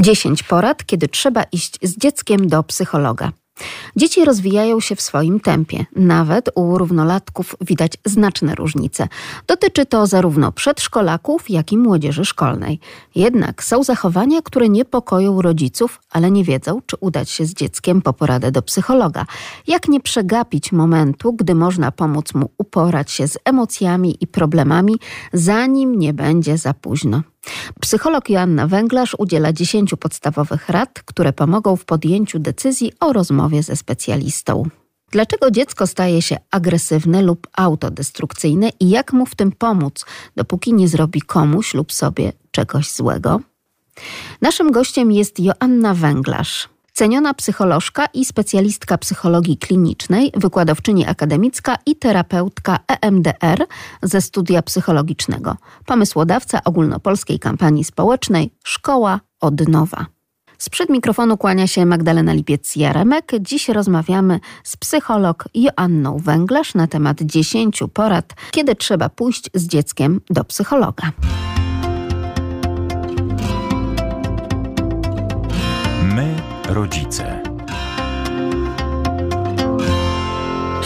10 porad, kiedy trzeba iść z dzieckiem do psychologa. Dzieci rozwijają się w swoim tempie. Nawet u równolatków widać znaczne różnice. Dotyczy to zarówno przedszkolaków, jak i młodzieży szkolnej. Jednak są zachowania, które niepokoją rodziców, ale nie wiedzą, czy udać się z dzieckiem po poradę do psychologa. Jak nie przegapić momentu, gdy można pomóc mu uporać się z emocjami i problemami, zanim nie będzie za późno. Psycholog Joanna Węglarz udziela 10 podstawowych rad, które pomogą w podjęciu decyzji o rozmowie ze specjalistą. Dlaczego dziecko staje się agresywne lub autodestrukcyjne i jak mu w tym pomóc, dopóki nie zrobi komuś lub sobie czegoś złego? Naszym gościem jest Joanna Węglarz ceniona psycholożka i specjalistka psychologii klinicznej, wykładowczyni akademicka i terapeutka EMDR ze studia psychologicznego, pomysłodawca ogólnopolskiej kampanii społecznej Szkoła od Nowa. Sprzed mikrofonu kłania się Magdalena Lipiec-Jaremek. Dziś rozmawiamy z psycholog Joanną Węglarz na temat 10 porad, kiedy trzeba pójść z dzieckiem do psychologa. Rodzice.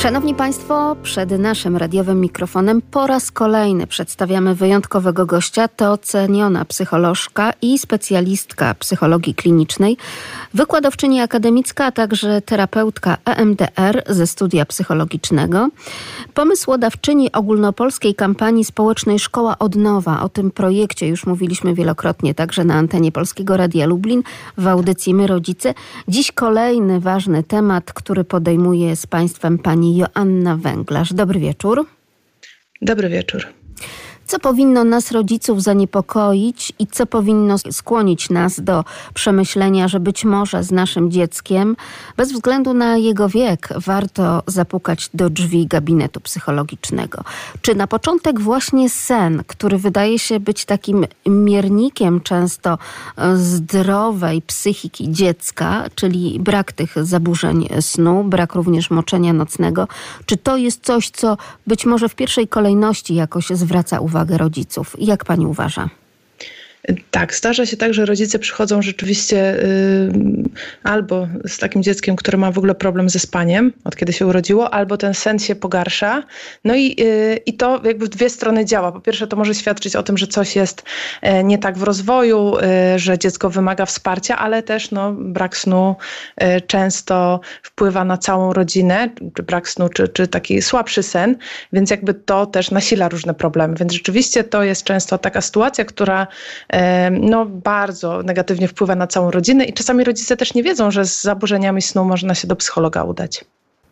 Szanowni Państwo, przed naszym radiowym mikrofonem po raz kolejny przedstawiamy wyjątkowego gościa. To ceniona psycholożka i specjalistka psychologii klinicznej, wykładowczyni akademicka, a także terapeutka EMDR ze studia psychologicznego, pomysłodawczyni ogólnopolskiej kampanii społecznej Szkoła od Nowa. O tym projekcie już mówiliśmy wielokrotnie także na antenie Polskiego Radia Lublin w audycji My Rodzice. Dziś kolejny ważny temat, który podejmuje z Państwem pani Joanna Węglarz. Dobry wieczór. Dobry wieczór. Co powinno nas, rodziców, zaniepokoić i co powinno skłonić nas do przemyślenia, że być może z naszym dzieckiem, bez względu na jego wiek, warto zapukać do drzwi gabinetu psychologicznego? Czy na początek właśnie sen, który wydaje się być takim miernikiem często e, zdrowej psychiki dziecka, czyli brak tych zaburzeń snu, brak również moczenia nocnego, czy to jest coś, co być może w pierwszej kolejności jakoś zwraca uwagę? Uwagę rodziców. Jak pani uważa? Tak, zdarza się tak, że rodzice przychodzą rzeczywiście y, albo z takim dzieckiem, które ma w ogóle problem ze spaniem, od kiedy się urodziło, albo ten sen się pogarsza. No i, y, i to jakby w dwie strony działa. Po pierwsze, to może świadczyć o tym, że coś jest y, nie tak w rozwoju, y, że dziecko wymaga wsparcia, ale też no, brak snu y, często wpływa na całą rodzinę, czy brak snu, czy, czy taki słabszy sen, więc jakby to też nasila różne problemy. Więc rzeczywiście to jest często taka sytuacja, która no, bardzo negatywnie wpływa na całą rodzinę i czasami rodzice też nie wiedzą, że z zaburzeniami snu można się do psychologa udać.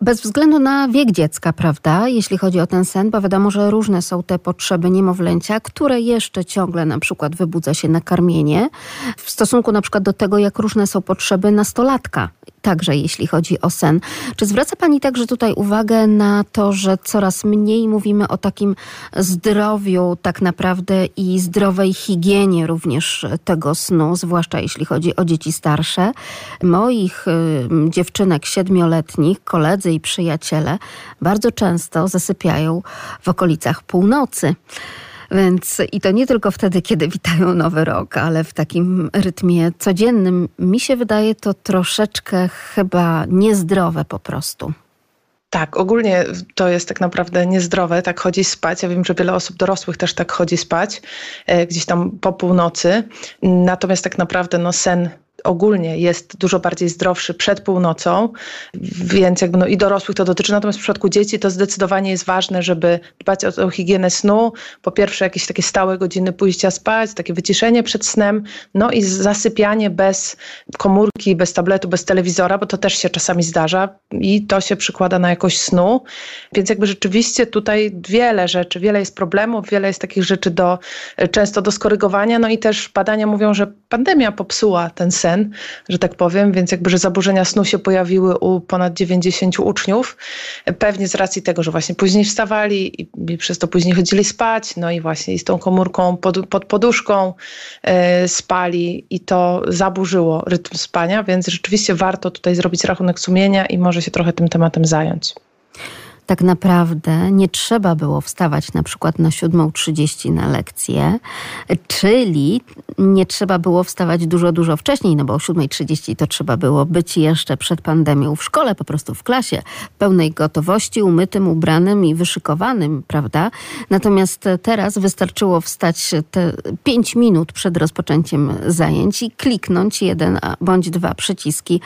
Bez względu na wiek dziecka, prawda, jeśli chodzi o ten sen, bo wiadomo, że różne są te potrzeby niemowlęcia, które jeszcze ciągle na przykład wybudza się na karmienie, w stosunku na przykład do tego, jak różne są potrzeby nastolatka, także jeśli chodzi o sen. Czy zwraca Pani także tutaj uwagę na to, że coraz mniej mówimy o takim zdrowiu tak naprawdę i zdrowej higienie również tego snu, zwłaszcza jeśli chodzi o dzieci starsze? Moich y, dziewczynek siedmioletnich, koledzy i przyjaciele bardzo często zasypiają w okolicach północy. Więc i to nie tylko wtedy, kiedy witają nowy rok, ale w takim rytmie codziennym. Mi się wydaje to troszeczkę chyba niezdrowe po prostu. Tak, ogólnie to jest tak naprawdę niezdrowe, tak chodzi spać. Ja wiem, że wiele osób dorosłych też tak chodzi spać, e, gdzieś tam po północy. Natomiast tak naprawdę no, sen ogólnie jest dużo bardziej zdrowszy przed północą, więc jakby no i dorosłych to dotyczy. Natomiast w przypadku dzieci to zdecydowanie jest ważne, żeby dbać o, o higienę snu. Po pierwsze jakieś takie stałe godziny pójścia spać, takie wyciszenie przed snem, no i zasypianie bez komórki, bez tabletu, bez telewizora, bo to też się czasami zdarza i to się przykłada na jakość snu. Więc jakby rzeczywiście tutaj wiele rzeczy, wiele jest problemów, wiele jest takich rzeczy do, często do skorygowania, no i też badania mówią, że pandemia popsuła ten sen sen, że tak powiem, więc jakby, że zaburzenia snu się pojawiły u ponad 90 uczniów. Pewnie z racji tego, że właśnie później wstawali i, przez to później chodzili spać, no i właśnie z tą komórką pod, pod poduszką e, spali i to zaburzyło rytm spania, więc rzeczywiście warto tutaj zrobić rachunek sumienia i może się trochę tym tematem zająć. Tak naprawdę nie trzeba było wstawać na przykład na 7.30 na lekcję, czyli nie trzeba było wstawać dużo, dużo wcześniej, no bo o 7.30 to trzeba było być jeszcze przed pandemią w szkole, po prostu w klasie, pełnej gotowości, umytym, ubranym i wyszykowanym, prawda? Natomiast teraz wystarczyło wstać te 5 minut przed rozpoczęciem zajęć i kliknąć jeden bądź dwa przyciski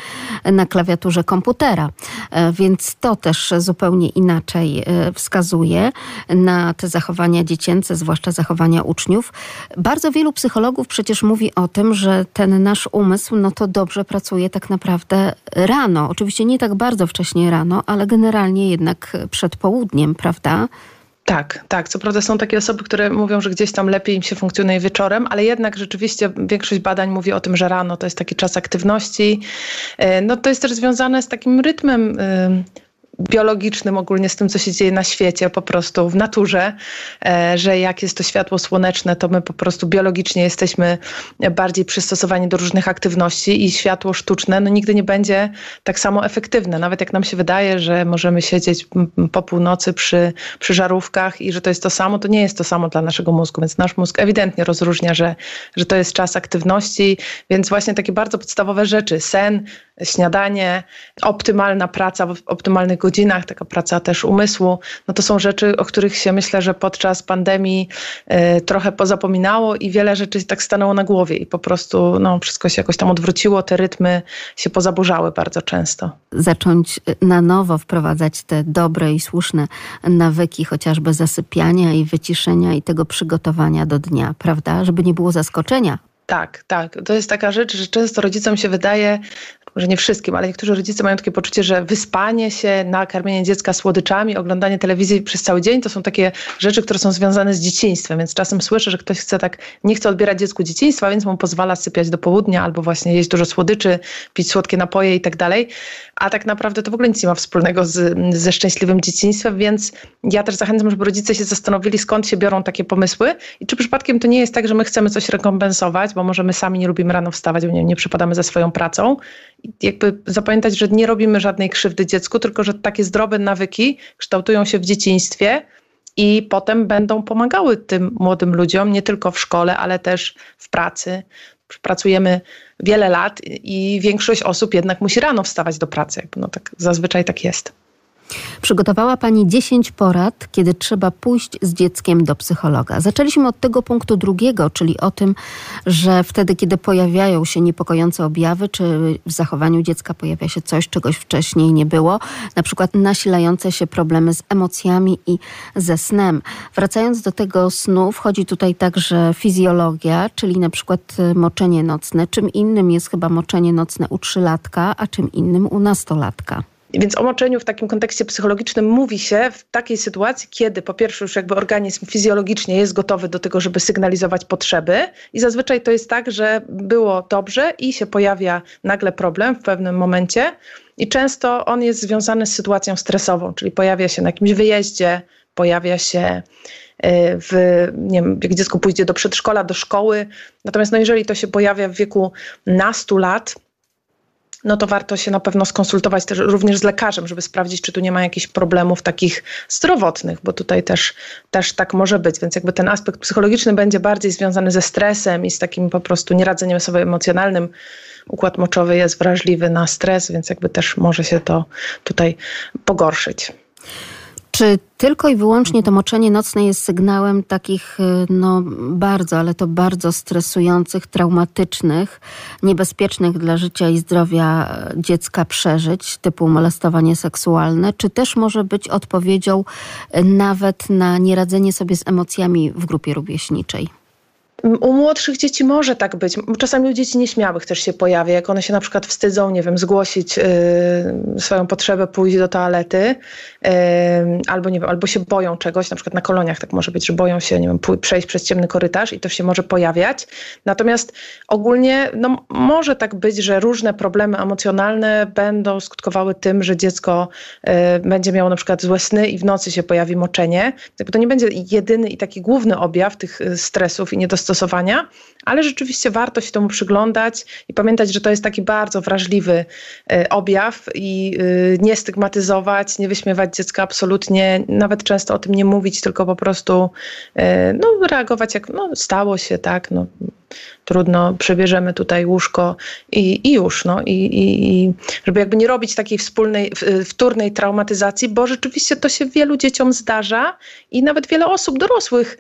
na klawiaturze komputera. E, więc to też zupełnie inaczej e, wskazuje na te zachowania dziecięce, zwłaszcza zachowania uczniów. Bardzo wielu psychologów przecież mówi o tym, że ten nasz umysł, no to dobrze pracuje tak naprawdę rano. Oczywiście nie tak bardzo wcześnie rano, ale generalnie jednak przed południem, prawda? Tak, tak. Co prawda są takie osoby, które mówią, że gdzieś tam lepiej im się funkcjonuje wieczorem, ale jednak rzeczywiście większość badań mówi o tym, że rano to jest taki czas aktywności. E, no to jest też związane z takim rytmem biologicznym ogólnie z tym, co się dzieje na świecie, po prostu w naturze, e, że jak jest to światło słoneczne, to my po prostu biologicznie jesteśmy bardziej przystosowani do różnych aktywności i światło sztuczne no, nigdy nie będzie tak samo efektywne. Nawet jak nam się wydaje, że możemy siedzieć po północy przy, przy żarówkach i że to jest to samo, to nie jest to samo dla naszego mózgu, więc nasz mózg ewidentnie rozróżnia, że, że to jest czas aktywności, więc właśnie takie bardzo podstawowe rzeczy, sen, śniadanie, optymalna praca w optymalnych godzinach, taka praca też umysłu, no to są rzeczy, o których się myślę, że podczas pandemii y, trochę pozapominało i wiele rzeczy tak stanęło na głowie i po prostu no, wszystko się jakoś tam odwróciło, te rytmy się pozaburzały bardzo często. Zacząć na nowo wprowadzać te dobre i słuszne nawyki, chociażby zasypiania i wyciszenia i tego przygotowania do dnia, prawda? Żeby nie było zaskoczenia tak, tak. To jest taka rzecz, że często rodzicom się wydaje, może nie wszystkim, ale niektórzy rodzice mają takie poczucie, że wyspanie się, nakarmienie dziecka słodyczami, oglądanie telewizji przez cały dzień to są takie rzeczy, które są związane z dzieciństwem. Więc czasem słyszę, że ktoś chce tak, nie chce odbierać dziecku dzieciństwa, więc mu pozwala sypiać do południa albo właśnie jeść dużo słodyczy, pić słodkie napoje i tak dalej. A tak naprawdę to w ogóle nic nie ma wspólnego z, ze szczęśliwym dzieciństwem, więc ja też zachęcam, żeby rodzice się zastanowili, skąd się biorą takie pomysły i czy przypadkiem to nie jest tak, że my chcemy coś rekompensować, bo może my sami nie lubimy rano wstawać, bo nie, nie przypadamy za swoją pracą jakby zapamiętać, że nie robimy żadnej krzywdy dziecku, tylko że takie zdrowe nawyki kształtują się w dzieciństwie i potem będą pomagały tym młodym ludziom, nie tylko w szkole, ale też w pracy. Pracujemy wiele lat i większość osób jednak musi rano wstawać do pracy. No tak, zazwyczaj tak jest. Przygotowała Pani 10 porad, kiedy trzeba pójść z dzieckiem do psychologa. Zaczęliśmy od tego punktu drugiego, czyli o tym, że wtedy, kiedy pojawiają się niepokojące objawy, czy w zachowaniu dziecka pojawia się coś, czegoś wcześniej nie było, na przykład nasilające się problemy z emocjami i ze snem. Wracając do tego snu, wchodzi tutaj także fizjologia, czyli na przykład moczenie nocne. Czym innym jest chyba moczenie nocne u trzylatka, a czym innym u nastolatka. Więc o moczeniu w takim kontekście psychologicznym mówi się w takiej sytuacji, kiedy po pierwsze już jakby organizm fizjologicznie jest gotowy do tego, żeby sygnalizować potrzeby i zazwyczaj to jest tak, że było dobrze i się pojawia nagle problem w pewnym momencie i często on jest związany z sytuacją stresową, czyli pojawia się na jakimś wyjeździe, pojawia się e, w, nie wiem, jak dziecko pójdzie do przedszkola, do szkoły. Natomiast no jeżeli to się pojawia w wieku nastu lat, no to warto się na pewno skonsultować też również z lekarzem, żeby sprawdzić, czy tu nie ma jakichś problemów takich zdrowotnych, bo tutaj też, też tak może być. Więc jakby ten aspekt psychologiczny będzie bardziej związany ze stresem i z takim po prostu nieradzeniem sobie emocjonalnym. Układ moczowy jest wrażliwy na stres, więc jakby też może się to tutaj pogorszyć. Czy tylko i wyłącznie to moczenie nocne jest sygnałem takich y, no, bardzo, ale to bardzo stresujących, traumatycznych, niebezpiecznych dla życia i zdrowia e, dziecka przeżyć, typu molestowanie seksualne, czy też może być odpowiedzią e, nawet na nieradzenie sobie z emocjami w grupie rówieśniczej? U młodszych dzieci może tak być. Czasami u dzieci nieśmiałych też się pojawia, jak one się na przykład wstydzą, nie wiem, zgłosić y, swoją potrzebę, pójść do toalety, y, albo nie wiem, albo się boją czegoś, na przykład na koloniach tak może być, że boją się, nie wiem, przejść przez ciemny korytarz i to się może pojawiać. Natomiast ogólnie no, może tak być, że różne problemy emocjonalne będą skutkowały tym, że dziecko y, będzie miało na przykład złe sny i w nocy się pojawi moczenie. To nie będzie jedyny i taki główny objaw tych y, stresów i niedostosowania, ale rzeczywiście warto się temu przyglądać i pamiętać, że to jest taki bardzo wrażliwy e, objaw i e, nie stygmatyzować, nie wyśmiewać dziecka absolutnie, nawet często o tym nie mówić, tylko po prostu e, no, reagować jak no, stało się, tak, no, trudno, przebierzemy tutaj łóżko i, i już, no i, i, i, żeby jakby nie robić takiej wspólnej, wtórnej traumatyzacji, bo rzeczywiście to się wielu dzieciom zdarza i nawet wiele osób dorosłych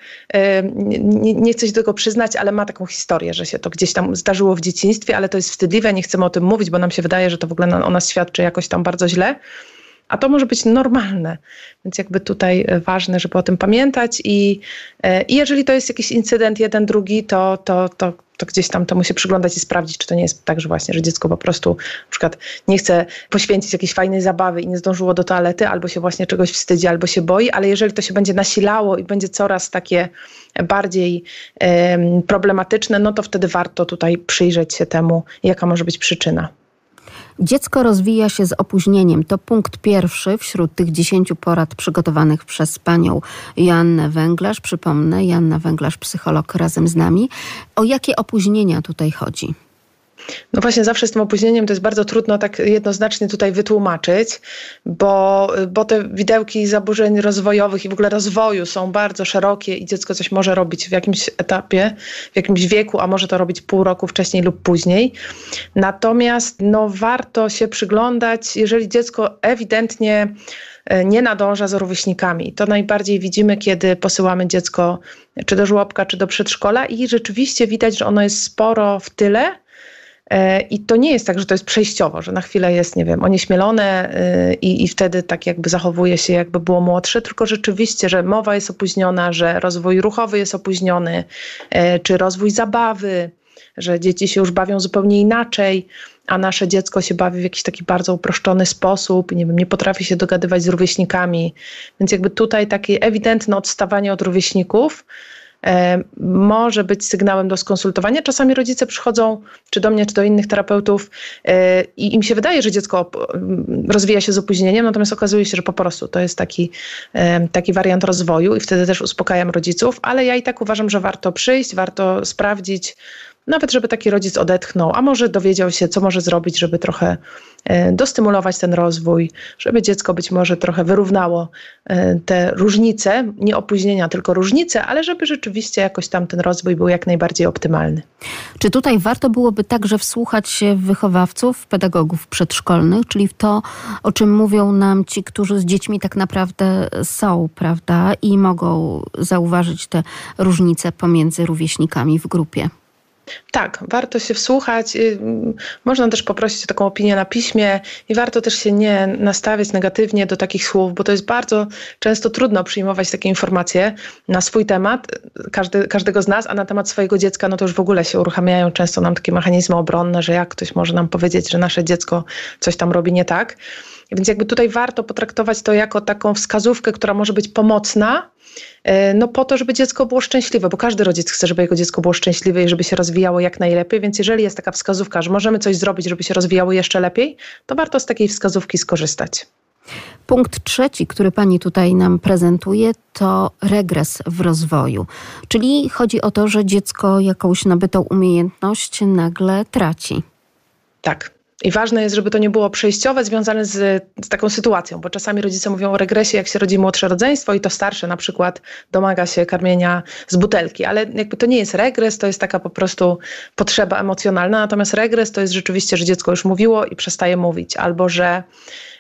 nie, nie chce się tego przyznać, ale ma taką historię, że się to gdzieś tam zdarzyło w dzieciństwie, ale to jest wstydliwe, nie chcemy o tym mówić, bo nam się wydaje, że to w ogóle o nas świadczy jakoś tam bardzo źle a to może być normalne. Więc jakby tutaj e, ważne, żeby o tym pamiętać i, e, i jeżeli to jest jakiś incydent jeden, drugi, to, to, to, to gdzieś tam to musi przyglądać i sprawdzić, czy to nie jest tak, że właśnie, że dziecko po prostu na przykład nie chce poświęcić jakiejś fajnej zabawy i nie zdążyło do toalety, albo się właśnie czegoś wstydzi, albo się boi, ale jeżeli to się będzie nasilało i będzie coraz takie bardziej um, problematyczne, no to wtedy warto tutaj przyjrzeć się temu, jaka może być przyczyna. Dziecko rozwija się z opóźnieniem. To punkt pierwszy wśród tych dziesięciu porad przygotowanych przez panią Joannę Węglarz. Przypomnę, Joanna Węglarz, psycholog razem z nami. O jakie opóźnienia tutaj chodzi? No właśnie, zawsze z tym opóźnieniem to jest bardzo trudno tak jednoznacznie tutaj wytłumaczyć, bo, bo te widełki zaburzeń rozwojowych i w ogóle rozwoju są bardzo szerokie i dziecko coś może robić w jakimś etapie, w jakimś wieku, a może to robić pół roku wcześniej lub później. Natomiast no, warto się przyglądać, jeżeli dziecko ewidentnie e, nie nadąża za rówieśnikami. To najbardziej widzimy, kiedy posyłamy dziecko czy do żłobka, czy do przedszkola i rzeczywiście widać, że ono jest sporo w tyle, I to nie jest tak, że to jest przejściowo, że na chwilę jest, nie wiem, onieśmielone e, i, i wtedy tak jakby zachowuje się, jakby było młodsze, tylko rzeczywiście, że mowa jest opóźniona, że rozwój ruchowy jest opóźniony, e, czy rozwój zabawy, że dzieci się już bawią zupełnie inaczej, a nasze dziecko się bawi w jakiś taki bardzo uproszczony sposób, nie wiem, nie potrafi się dogadywać z rówieśnikami. Więc jakby tutaj takie ewidentne odstawanie od rówieśników E, może być sygnałem do skonsultowania. Czasami rodzice przychodzą czy do mnie, czy do innych terapeutów e, i im się wydaje, że dziecko rozwija się z opóźnieniem, natomiast okazuje się, że po prostu to jest taki, e, taki wariant rozwoju i wtedy też uspokajam rodziców, ale ja i tak uważam, że warto przyjść, warto sprawdzić, nawet żeby taki rodzic odetchnął, a może dowiedział się, co może zrobić, żeby trochę e, dostymulować ten rozwój, żeby dziecko być może trochę wyrównało e, te różnice, nie opóźnienia, tylko różnice, ale żeby rzeczywiście jakoś tam ten rozwój był jak najbardziej optymalny. Czy tutaj warto byłoby także wsłuchać się w wychowawców, pedagogów przedszkolnych, czyli w to, o czym mówią nam ci, którzy z dziećmi tak naprawdę są, prawda, i mogą zauważyć te różnice pomiędzy rówieśnikami w grupie? Tak, warto się wsłuchać. Y, można też poprosić o taką opinię na piśmie i warto też się nie nastawiać negatywnie do takich słów, bo to jest bardzo często trudno przyjmować takie informacje na swój temat, każdy, każdego z nas, a na temat swojego dziecka, no to już w ogóle się uruchamiają często nam takie mechanizmy obronne, że jak ktoś może nam powiedzieć, że nasze dziecko coś tam robi nie tak. Więc jakby tutaj warto potraktować to jako taką wskazówkę, która może być pomocna, no po to, żeby dziecko było szczęśliwe, bo każdy rodzic chce, żeby jego dziecko było szczęśliwe i żeby się rozwijało jak najlepiej, więc jeżeli jest taka wskazówka, że możemy coś zrobić, żeby się rozwijało jeszcze lepiej, to warto z takiej wskazówki skorzystać. Punkt trzeci, który Pani tutaj nam prezentuje, to regres w rozwoju. Czyli chodzi o to, że dziecko jakąś nabytą umiejętność nagle traci. Tak. I ważne jest, żeby to nie było przejściowe, związane z, z, taką sytuacją, bo czasami rodzice mówią o regresie, jak się rodzi młodsze rodzeństwo i to starsze na przykład domaga się karmienia z butelki, ale jakby to nie jest regres, to jest taka po prostu potrzeba emocjonalna, natomiast regres to jest rzeczywiście, że dziecko już mówiło i przestaje mówić, albo że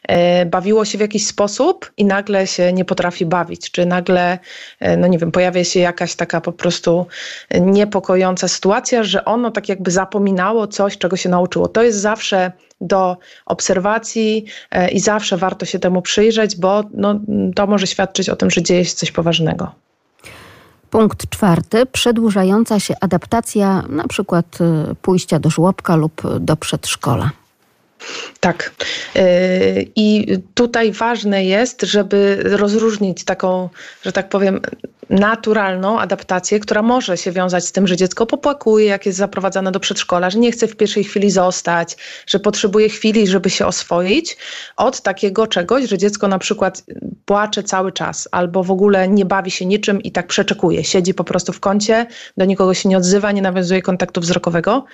E, bawiło się w jakiś sposób i nagle się nie potrafi bawić, czy nagle, e, no nie wiem, pojawia się jakaś taka po prostu niepokojąca sytuacja, że ono tak jakby zapominało coś, czego się nauczyło. To jest zawsze do obserwacji e, i zawsze warto się temu przyjrzeć, bo no, to może świadczyć o tym, że dzieje się coś poważnego. Punkt czwarty. Przedłużająca się adaptacja, na przykład pójścia do żłobka lub do przedszkola. Tak. E, I tutaj ważne jest, żeby rozróżnić taką, że tak powiem, naturalną adaptację, która może się wiązać z tym, że dziecko popłakuje, jak jest zaprowadzane do przedszkola, że nie chce w pierwszej chwili zostać, że potrzebuje chwili, żeby się oswoić, od takiego czegoś, że dziecko na przykład płacze cały czas albo w ogóle nie bawi się niczym i tak przeczekuje. Siedzi po prostu w kącie, do nikogo się nie odzywa, nie nawiązuje kontaktu wzrokowego,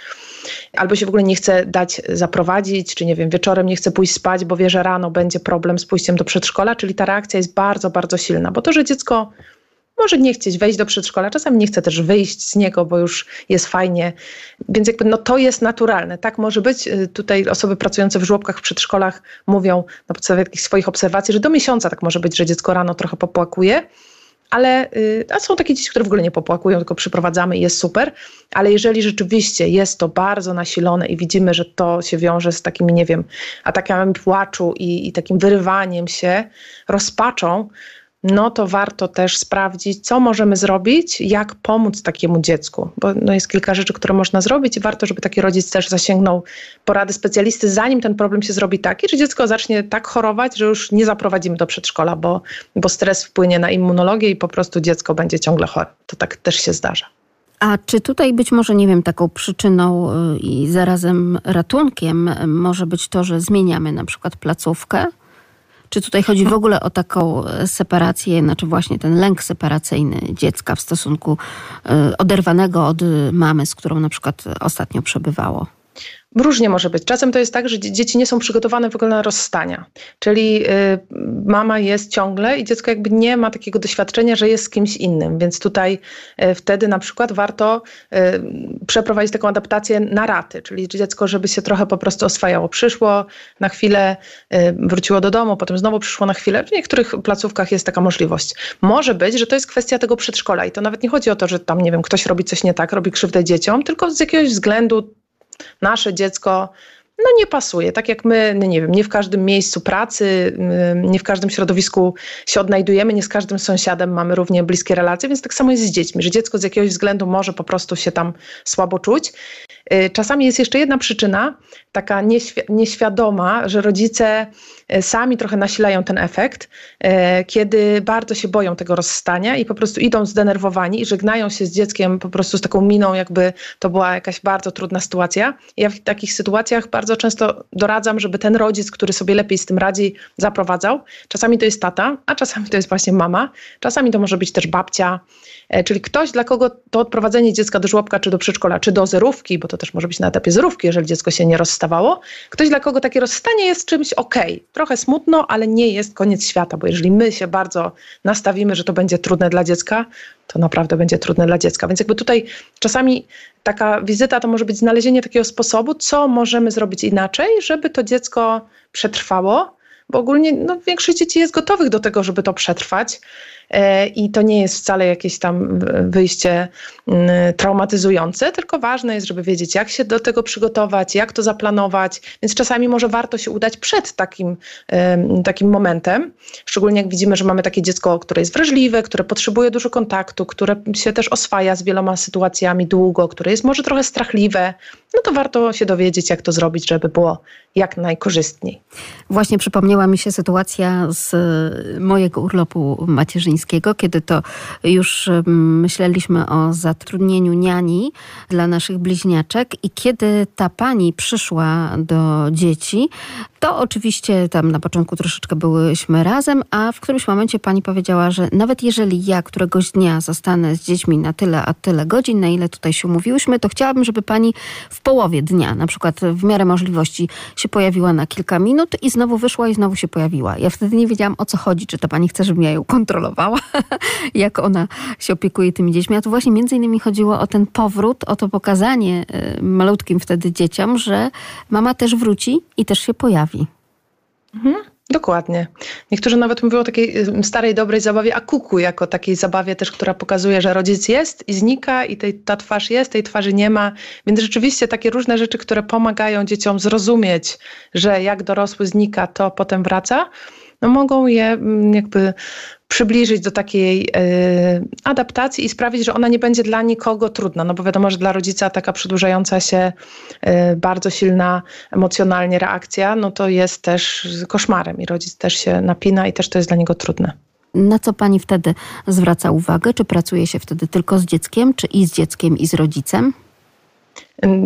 albo się w ogóle nie chce dać zaprowadzić, czy nie wiem, wieczorem nie chce pójść spać, bo wie, że rano będzie problem z pójściem do przedszkola, czyli ta reakcja jest bardzo, bardzo silna, bo to, że dziecko może nie chcieć wejść do przedszkola, czasami nie chce też wyjść z niego, bo już jest fajnie. Więc jakby no to jest naturalne. Tak może być. Y, tutaj osoby pracujące w żłobkach, w przedszkolach mówią na podstawie jakichś swoich obserwacji, że do miesiąca tak może być, że dziecko rano trochę popłakuje. Ale y, a są takie dzieci, które w ogóle nie popłakują, tylko przyprowadzamy i jest super. Ale jeżeli rzeczywiście jest to bardzo nasilone i widzimy, że to się wiąże z takimi, nie wiem, atakami płaczu i, i takim wyrywaniem się, rozpaczą, no to warto też sprawdzić, co możemy zrobić, jak pomóc takiemu dziecku, bo no jest kilka rzeczy, które można zrobić i warto, żeby taki rodzic też zasięgnął porady specjalisty, zanim ten problem się zrobi taki, że dziecko zacznie tak chorować, że już nie zaprowadzimy do przedszkola, bo, bo stres wpłynie na immunologię i po prostu dziecko będzie ciągle chore. To tak też się zdarza. A czy tutaj być może, nie wiem, taką przyczyną y, i zarazem ratunkiem może być to, że zmieniamy na przykład placówkę? Czy tutaj chodzi w ogóle o taką e, separację, znaczy właśnie ten lęk separacyjny dziecka w stosunku e, oderwanego od mamy, z którą na przykład ostatnio przebywało? Różnie może być. Czasem to jest tak, że dzieci nie są przygotowane w ogóle na rozstania. Czyli y, mama jest ciągle i dziecko jakby nie ma takiego doświadczenia, że jest z kimś innym. Więc tutaj y, wtedy na przykład warto y, przeprowadzić taką adaptację na raty, czyli dziecko, żeby się trochę po prostu oswajało. Przyszło na chwilę, wróciło do domu, potem znowu przyszło na chwilę. W niektórych placówkach jest taka możliwość. Może być, że to jest kwestia tego przedszkola i to nawet nie chodzi o to, że tam, nie wiem, ktoś robi coś nie tak, robi krzywdę dzieciom, tylko z jakiegoś względu nasze dziecko no nie pasuje. Tak jak my, no nie wiem, nie w każdym miejscu pracy, nie w każdym środowisku się odnajdujemy, nie z każdym sąsiadem mamy równie bliskie relacje, więc tak samo jest z dziećmi, że dziecko z jakiegoś względu może po prostu się tam słabo czuć. Y, czasami jest jeszcze jedna przyczyna, taka nieświ nieświadoma, że rodzice y, sami trochę nasilają ten efekt, y, kiedy bardzo się boją tego rozstania i po prostu idą zdenerwowani i żegnają się z dzieckiem po prostu z taką miną, jakby to była jakaś bardzo trudna sytuacja. Ja w takich sytuacjach bardzo często doradzam, żeby ten rodzic, który sobie lepiej z tym radzi, zaprowadzał. Czasami to jest tata, a czasami to jest właśnie mama, czasami to może być też babcia, czyli ktoś, dla kogo to odprowadzenie dziecka do żłobka, czy do przedszkola, czy do zerówki, bo to też może być na etapie zerówki, jeżeli dziecko się nie rozstawało, ktoś, dla kogo takie rozstanie jest czymś ok, trochę smutno, ale nie jest koniec świata, bo jeżeli my się bardzo nastawimy, że to będzie trudne dla dziecka, to naprawdę będzie trudne dla dziecka. Więc jakby tutaj czasami taka wizyta to może być znalezienie takiego sposobu, co możemy zrobić inaczej, żeby to dziecko przetrwało, bo ogólnie no, większość dzieci jest gotowych do tego, żeby to przetrwać. E, i to nie jest wcale jakieś tam wyjście mm, traumatyzujące, tylko ważne jest, żeby wiedzieć, jak się do tego przygotować, jak to zaplanować, więc czasami może warto się udać przed takim, takim momentem, szczególnie jak widzimy, że mamy takie dziecko, które jest wrażliwe, które potrzebuje dużo kontaktu, które się też oswaja z wieloma sytuacjami długo, które jest może trochę strachliwe, no to warto się dowiedzieć, jak to zrobić, żeby było jak najkorzystniej. Właśnie przypomniała mi się sytuacja z mojego urlopu macierzyńskiego kiedy to już myśleliśmy o zatrudnieniu niani dla naszych bliźniaczek i kiedy ta pani przyszła do dzieci, to oczywiście tam na początku troszeczkę byłyśmy razem, a w którymś momencie pani powiedziała, że nawet jeżeli ja któregoś dnia zostanę z dziećmi na tyle, a tyle godzin, na ile tutaj się umówiłyśmy, to chciałabym, żeby pani w połowie dnia, na przykład w miarę możliwości, się pojawiła na kilka minut i znowu wyszła i znowu się pojawiła. Ja wtedy nie wiedziałam o co chodzi, czy to pani chce, żebym ja ją kontrolowała, jak ona się opiekuje tymi dziećmi. A tu właśnie między innymi chodziło o ten powrót, o to pokazanie y, malutkim wtedy dzieciom, że mama też wróci i też się pojawi. Mhm. Dokładnie. Niektórzy nawet mówią o takiej starej, dobrej zabawie akuku, jako takiej zabawie też, która pokazuje, że rodzic jest i znika i tej, ta twarz jest, tej twarzy nie ma. Więc rzeczywiście takie różne rzeczy, które pomagają dzieciom zrozumieć, że jak dorosły znika, to potem wraca, no mogą je jakby przybliżyć do takiej y, adaptacji i sprawić, że ona nie będzie dla nikogo trudna. No bo wiadomo, że dla rodzica taka przedłużająca się y, bardzo silna emocjonalnie reakcja, no to jest też koszmarem i rodzic też się napina i też to jest dla niego trudne. Na co pani wtedy zwraca uwagę? Czy pracuje się wtedy tylko z dzieckiem, czy i z dzieckiem, i z rodzicem?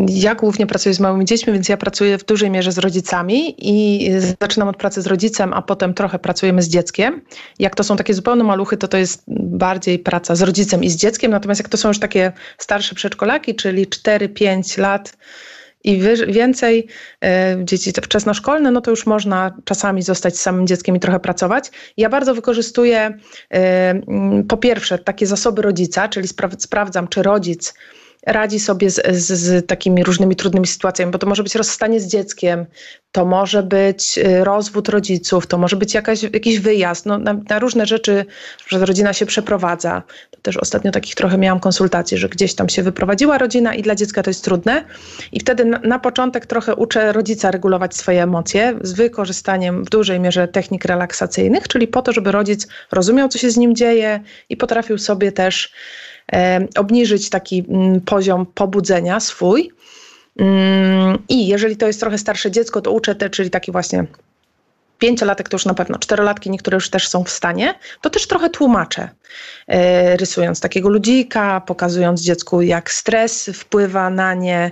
Ja głównie pracuję z małymi dziećmi, więc ja pracuję w dużej mierze z rodzicami i zaczynam od pracy z rodzicem, a potem trochę pracujemy z dzieckiem. Jak to są takie zupełne maluchy, to to jest bardziej praca z rodzicem i z dzieckiem, natomiast jak to są już takie starsze przedszkolaki, czyli 4-5 lat, i więcej e, dzieci wczesnoszkolne, no to już można czasami zostać z samym dzieckiem i trochę pracować. Ja bardzo wykorzystuję e, po pierwsze takie zasoby rodzica, czyli sprawdzam, czy rodzic radzi sobie z, z, z, takimi różnymi trudnymi sytuacjami, bo to może być rozstanie z dzieckiem, to może być y, rozwód rodziców, to może być jakaś, jakiś wyjazd. No, na, na, różne rzeczy, że rodzina się przeprowadza. To też ostatnio takich trochę miałam konsultacji, że gdzieś tam się wyprowadziła rodzina i dla dziecka to jest trudne. I wtedy na, na początek trochę uczę rodzica regulować swoje emocje z wykorzystaniem w dużej mierze technik relaksacyjnych, czyli po to, żeby rodzic rozumiał, co się z nim dzieje i potrafił sobie też obniżyć taki mm, poziom pobudzenia swój. Mm, I jeżeli to jest trochę starsze dziecko, to uczę te, czyli taki właśnie pięciolatek to już na pewno, czterolatki niektóre już też są w stanie, to też trochę tłumaczę, e, rysując takiego ludzika, pokazując dziecku, jak stres wpływa na nie,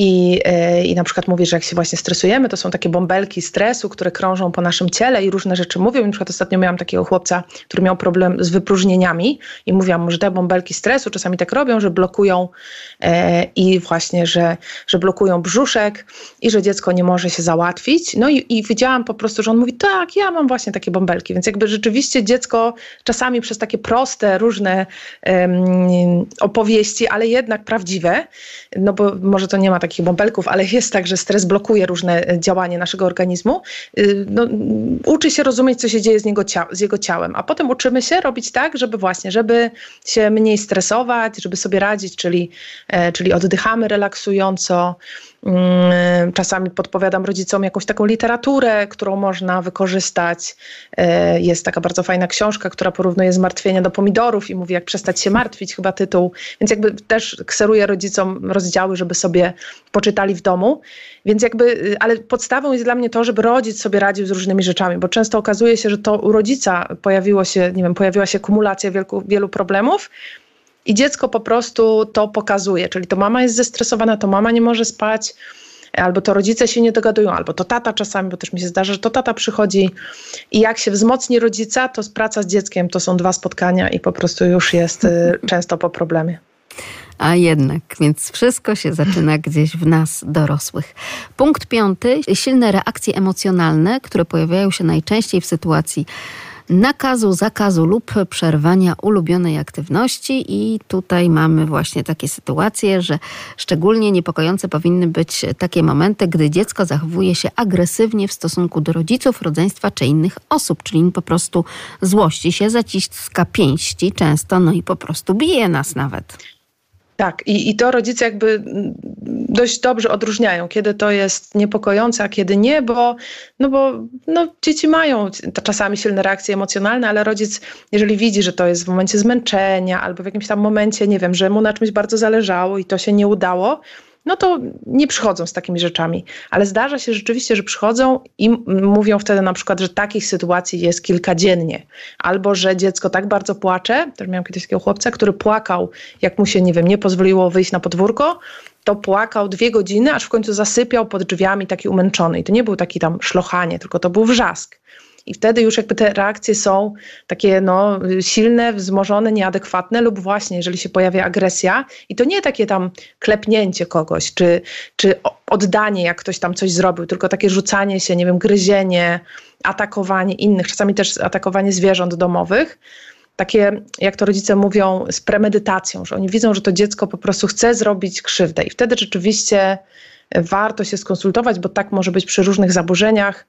i, e, I na przykład mówię, że jak się właśnie stresujemy, to są takie bąbelki stresu, które krążą po naszym ciele i różne rzeczy mówią. na przykład ostatnio miałam takiego chłopca, który miał problem z wypróżnieniami i mówiłam mu, że te bąbelki stresu czasami tak robią, że blokują e, i właśnie, że, że blokują brzuszek i że dziecko nie może się załatwić. No i, i widziałam po prostu, że on mówi, tak, ja mam właśnie takie bąbelki. Więc jakby rzeczywiście dziecko czasami przez takie proste, różne opowieści, ale jednak prawdziwe, no bo może to nie ma takich bąbelków, ale jest tak, że stres blokuje różne e, działanie naszego organizmu. Y, no, uczy się rozumieć, co się dzieje z, niego z jego ciałem, a potem uczymy się robić tak, żeby właśnie, żeby się mniej stresować, żeby sobie radzić, czyli, e, czyli oddychamy relaksująco, czasami podpowiadam rodzicom jakąś taką literaturę, którą można wykorzystać. E, jest taka bardzo fajna książka, która porównuje zmartwienie do pomidorów i mówi, jak przestać się martwić, chyba tytuł. Więc jakby też kseruję rodzicom rozdziały, żeby sobie poczytali w domu. Więc jakby, y, ale podstawą jest dla mnie to, żeby rodzic sobie radził z różnymi rzeczami, bo często okazuje się, że to u rodzica pojawiło się, nie wiem, pojawiła się kumulacja wielu, wielu problemów, i dziecko po prostu to pokazuje, czyli to mama jest zestresowana, to mama nie może spać, albo to rodzice się nie dogadują, albo to tata czasami, bo też mi się zdarza, że to tata przychodzi i jak się wzmocni rodzica, to praca z dzieckiem to są dwa spotkania i po prostu już jest y, często po problemie. A jednak, więc wszystko się zaczyna gdzieś w nas, dorosłych. Punkt piąty: silne reakcje emocjonalne, które pojawiają się najczęściej w sytuacji nakazu, zakazu lub przerwania ulubionej aktywności i tutaj mamy właśnie takie sytuacje, że szczególnie niepokojące powinny być takie momenty, gdy dziecko zachowuje się agresywnie w stosunku do rodziców, rodzeństwa czy innych osób, czyli po prostu złości się, zaciska pięści często, no i po prostu bije nas nawet. Tak, i, i to rodzice jakby dość dobrze odróżniają, kiedy to jest niepokojące, a kiedy nie, bo, no bo no, dzieci mają czasami silne reakcje emocjonalne, ale rodzic, jeżeli widzi, że to jest w momencie zmęczenia albo w jakimś tam momencie, nie wiem, że mu na czymś bardzo zależało i to się nie udało, no to nie przychodzą z takimi rzeczami. Ale zdarza się rzeczywiście, że przychodzą i mówią wtedy na przykład, że takich sytuacji jest kilka dziennie. Albo, że dziecko tak bardzo płacze, też miałam kiedyś takiego chłopca, który płakał, jak mu się, nie wiem, nie pozwoliło wyjść na podwórko, to płakał dwie godziny, aż w końcu zasypiał pod drzwiami taki umęczony. I to nie był taki tam szlochanie, tylko to był wrzask. I wtedy już jakby te reakcje są takie no, silne, wzmożone, nieadekwatne, lub właśnie, jeżeli się pojawia agresja, i to nie takie tam klepnięcie kogoś, czy, czy oddanie, jak ktoś tam coś zrobił, tylko takie rzucanie się, nie wiem, gryzienie, atakowanie innych, czasami też atakowanie zwierząt domowych takie, jak to rodzice mówią, z premedytacją, że oni widzą, że to dziecko po prostu chce zrobić krzywdę i wtedy rzeczywiście warto się skonsultować, bo tak może być przy różnych zaburzeniach.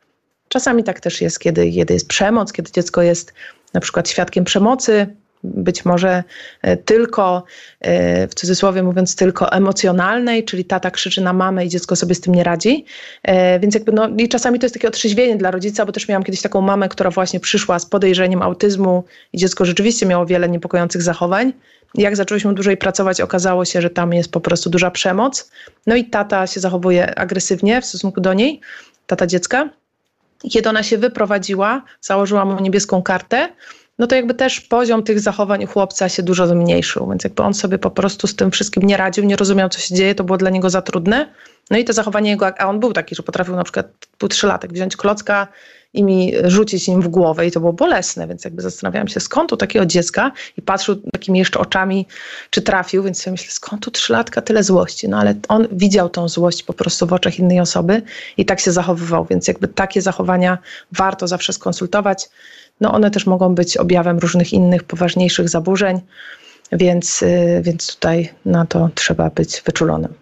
Czasami tak też jest, kiedy, kiedy jest przemoc, kiedy dziecko jest na przykład świadkiem przemocy, być może e, tylko, e, w cudzysłowie mówiąc, tylko emocjonalnej, czyli tata krzyczy na mamę i dziecko sobie z tym nie radzi. E, więc jakby no, i czasami to jest takie otrzeźwienie dla rodzica, bo też miałam kiedyś taką mamę, która właśnie przyszła z podejrzeniem autyzmu i dziecko rzeczywiście miało wiele niepokojących zachowań. Jak zaczęłyśmy dłużej pracować, okazało się, że tam jest po prostu duża przemoc. No i tata się zachowuje agresywnie w stosunku do niej, tata dziecka. Kiedy ona się wyprowadziła, założyła mu niebieską kartę, no to jakby też poziom tych zachowań u chłopca się dużo zmniejszył, więc jakby on sobie po prostu z tym wszystkim nie radził, nie rozumiał, co się dzieje, to było dla niego za trudne. No i to zachowanie jego, a on był taki, że potrafił na przykład po trzylatek wziąć klocka i mi rzucić nim w głowę i to było bolesne, więc jakby zastanawiałam się, skąd u takiego dziecka i patrzył takimi jeszcze oczami, czy trafił, więc sobie myślę, skąd tu trzylatka tyle złości? No ale on widział tą złość po prostu w oczach innej osoby i tak się zachowywał, więc jakby takie zachowania warto zawsze skonsultować. No one też mogą być objawem różnych innych, poważniejszych zaburzeń, więc, y, więc tutaj na to trzeba być wyczulonym.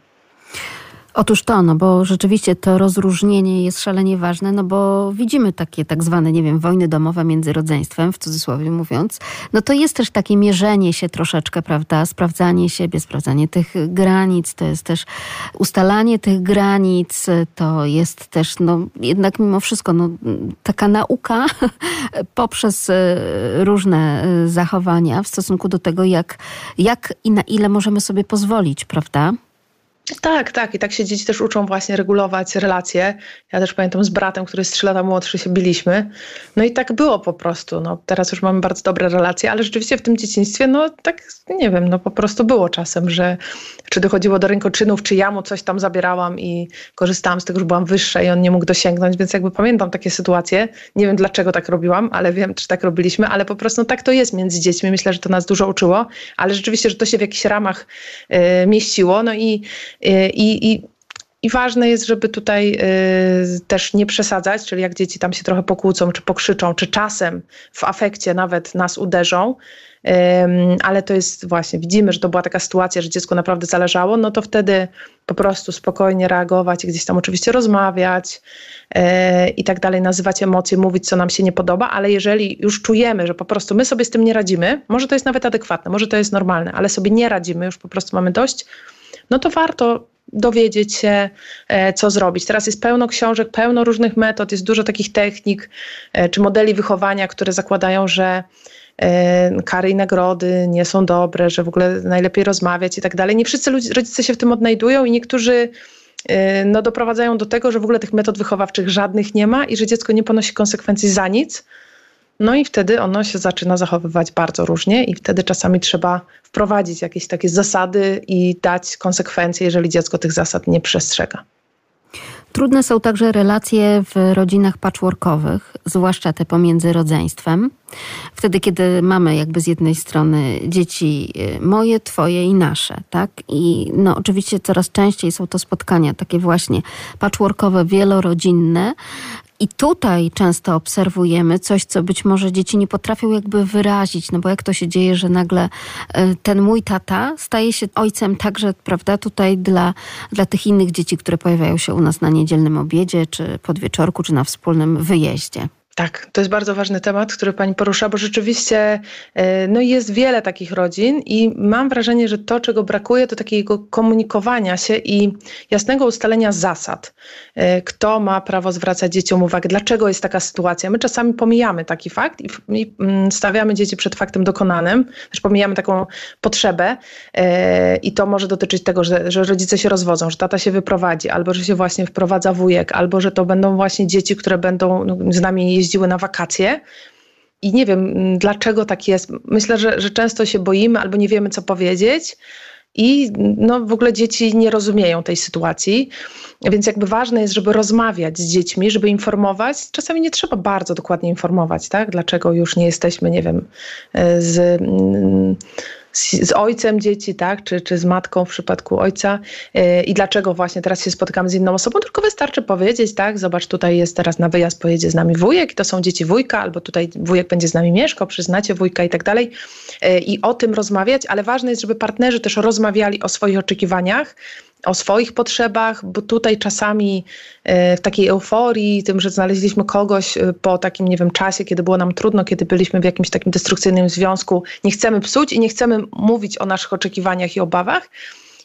Otóż to, no bo rzeczywiście to rozróżnienie jest szalenie ważne, no bo widzimy takie tak zwane, nie wiem, wojny domowe między rodzeństwem, w cudzysłowie mówiąc. No to jest też takie mierzenie się troszeczkę, prawda, sprawdzanie siebie, sprawdzanie tych granic, to jest też ustalanie tych granic, to jest też, no jednak mimo wszystko, no taka nauka poprzez e, różne e, zachowania w stosunku do tego, jak, jak i na ile możemy sobie pozwolić, prawda? Tak, tak. I tak się dzieci też uczą właśnie regulować relacje. Ja też pamiętam z bratem, który jest 3 lata młodszy, się biliśmy. No i tak było po prostu. No, teraz już mamy bardzo dobre relacje, ale rzeczywiście w tym dzieciństwie, no tak, nie wiem, no po prostu było czasem, że czy dochodziło do rękoczynów, czy ja mu coś tam zabierałam i korzystałam z tego, że byłam wyższa i on nie mógł dosięgnąć, więc jakby pamiętam takie sytuacje. Nie wiem dlaczego tak robiłam, ale wiem, czy tak robiliśmy, ale po prostu no, tak to jest między dziećmi. Myślę, że to nas dużo uczyło, ale rzeczywiście, że to się w jakichś ramach y, mieściło. No i I, i, i ważne jest, żeby tutaj y, też nie przesadzać, czyli jak dzieci tam się trochę pokłócą, czy pokrzyczą, czy czasem w afekcie nawet nas uderzą, ale to jest właśnie, widzimy, że to była taka sytuacja, że dziecku naprawdę zależało, no to wtedy po prostu spokojnie reagować gdzieś tam oczywiście rozmawiać y, i tak dalej, nazywać emocje, mówić, co nam się nie podoba, ale jeżeli już czujemy, że po prostu my sobie z tym nie radzimy, może to jest nawet adekwatne, może to jest normalne, ale sobie nie radzimy, już po prostu mamy dość, no to warto dowiedzieć się, e, co zrobić. Teraz jest pełno książek, pełno różnych metod, jest dużo takich technik e, czy modeli wychowania, które zakładają, że e, kary i nagrody nie są dobre, że w ogóle najlepiej rozmawiać i tak dalej. Nie wszyscy rodzice się w tym odnajdują i niektórzy no, doprowadzają do tego, że w ogóle tych metod wychowawczych żadnych nie ma i że dziecko nie ponosi konsekwencji za nic. No i wtedy ono się zaczyna zachowywać bardzo różnie, i wtedy czasami trzeba wprowadzić jakieś takie zasady i dać konsekwencje, jeżeli dziecko tych zasad nie przestrzega. Trudne są także relacje w rodzinach patchworkowych, zwłaszcza te pomiędzy rodzeństwem. Wtedy, kiedy mamy jakby z jednej strony dzieci y, moje, twoje i nasze, tak? I no oczywiście coraz częściej są to spotkania takie właśnie patchworkowe, wielorodzinne, i tutaj często obserwujemy coś, co być może dzieci nie potrafią jakby wyrazić, no bo jak to się dzieje, że nagle e, ten mój tata staje się ojcem także, prawda, tutaj dla, dla tych innych dzieci, które pojawiają się u nas na niedzielnym obiedzie, czy podwieczorku, czy na wspólnym wyjeździe. Tak, to jest bardzo ważny temat, który pani porusza, bo rzeczywiście e, no jest wiele takich rodzin i mam wrażenie, że to, czego brakuje, to takiego komunikowania się i jasnego ustalenia zasad. E, kto ma prawo zwracać dzieciom uwagę, dlaczego jest taka sytuacja. My czasami pomijamy taki fakt i, mm, stawiamy dzieci przed faktem dokonanym, też pomijamy taką potrzebę e, i to może dotyczyć tego, że, że rodzice się rozwodzą, że tata się wyprowadzi, albo że się właśnie wprowadza wujek, albo że to będą właśnie dzieci, które będą no, z nami jeździć jeździły na wakacje. I nie wiem, mm, dlaczego tak jest. Myślę, że, że często się boimy albo nie wiemy, co powiedzieć. I no, w ogóle dzieci nie rozumieją tej sytuacji, więc jakby ważne jest, żeby rozmawiać z dziećmi, żeby informować. Czasami nie trzeba bardzo dokładnie informować, tak? Dlaczego już nie jesteśmy, nie wiem, e, z ojcem dzieci, tak, czy, czy z matką w przypadku ojca? Yy, i dlaczego właśnie teraz się spotykamy z inną osobą, tylko wystarczy powiedzieć, tak, zobacz, tutaj jest teraz na wyjazd, pojedzie z nami wujek, to są dzieci wujka, albo tutaj wujek będzie z nami mieszkał, przyznacie wujka i tak dalej yy, i o tym rozmawiać, ale ważne jest, żeby partnerzy też rozmawiali o swoich oczekiwaniach, o swoich potrzebach, bo tutaj czasami e, w takiej euforii, tym, że znaleźliśmy kogoś e, po takim, nie wiem, czasie, kiedy było nam trudno, kiedy byliśmy w jakimś takim destrukcyjnym związku, nie chcemy psuć i nie chcemy mówić o naszych oczekiwaniach i obawach.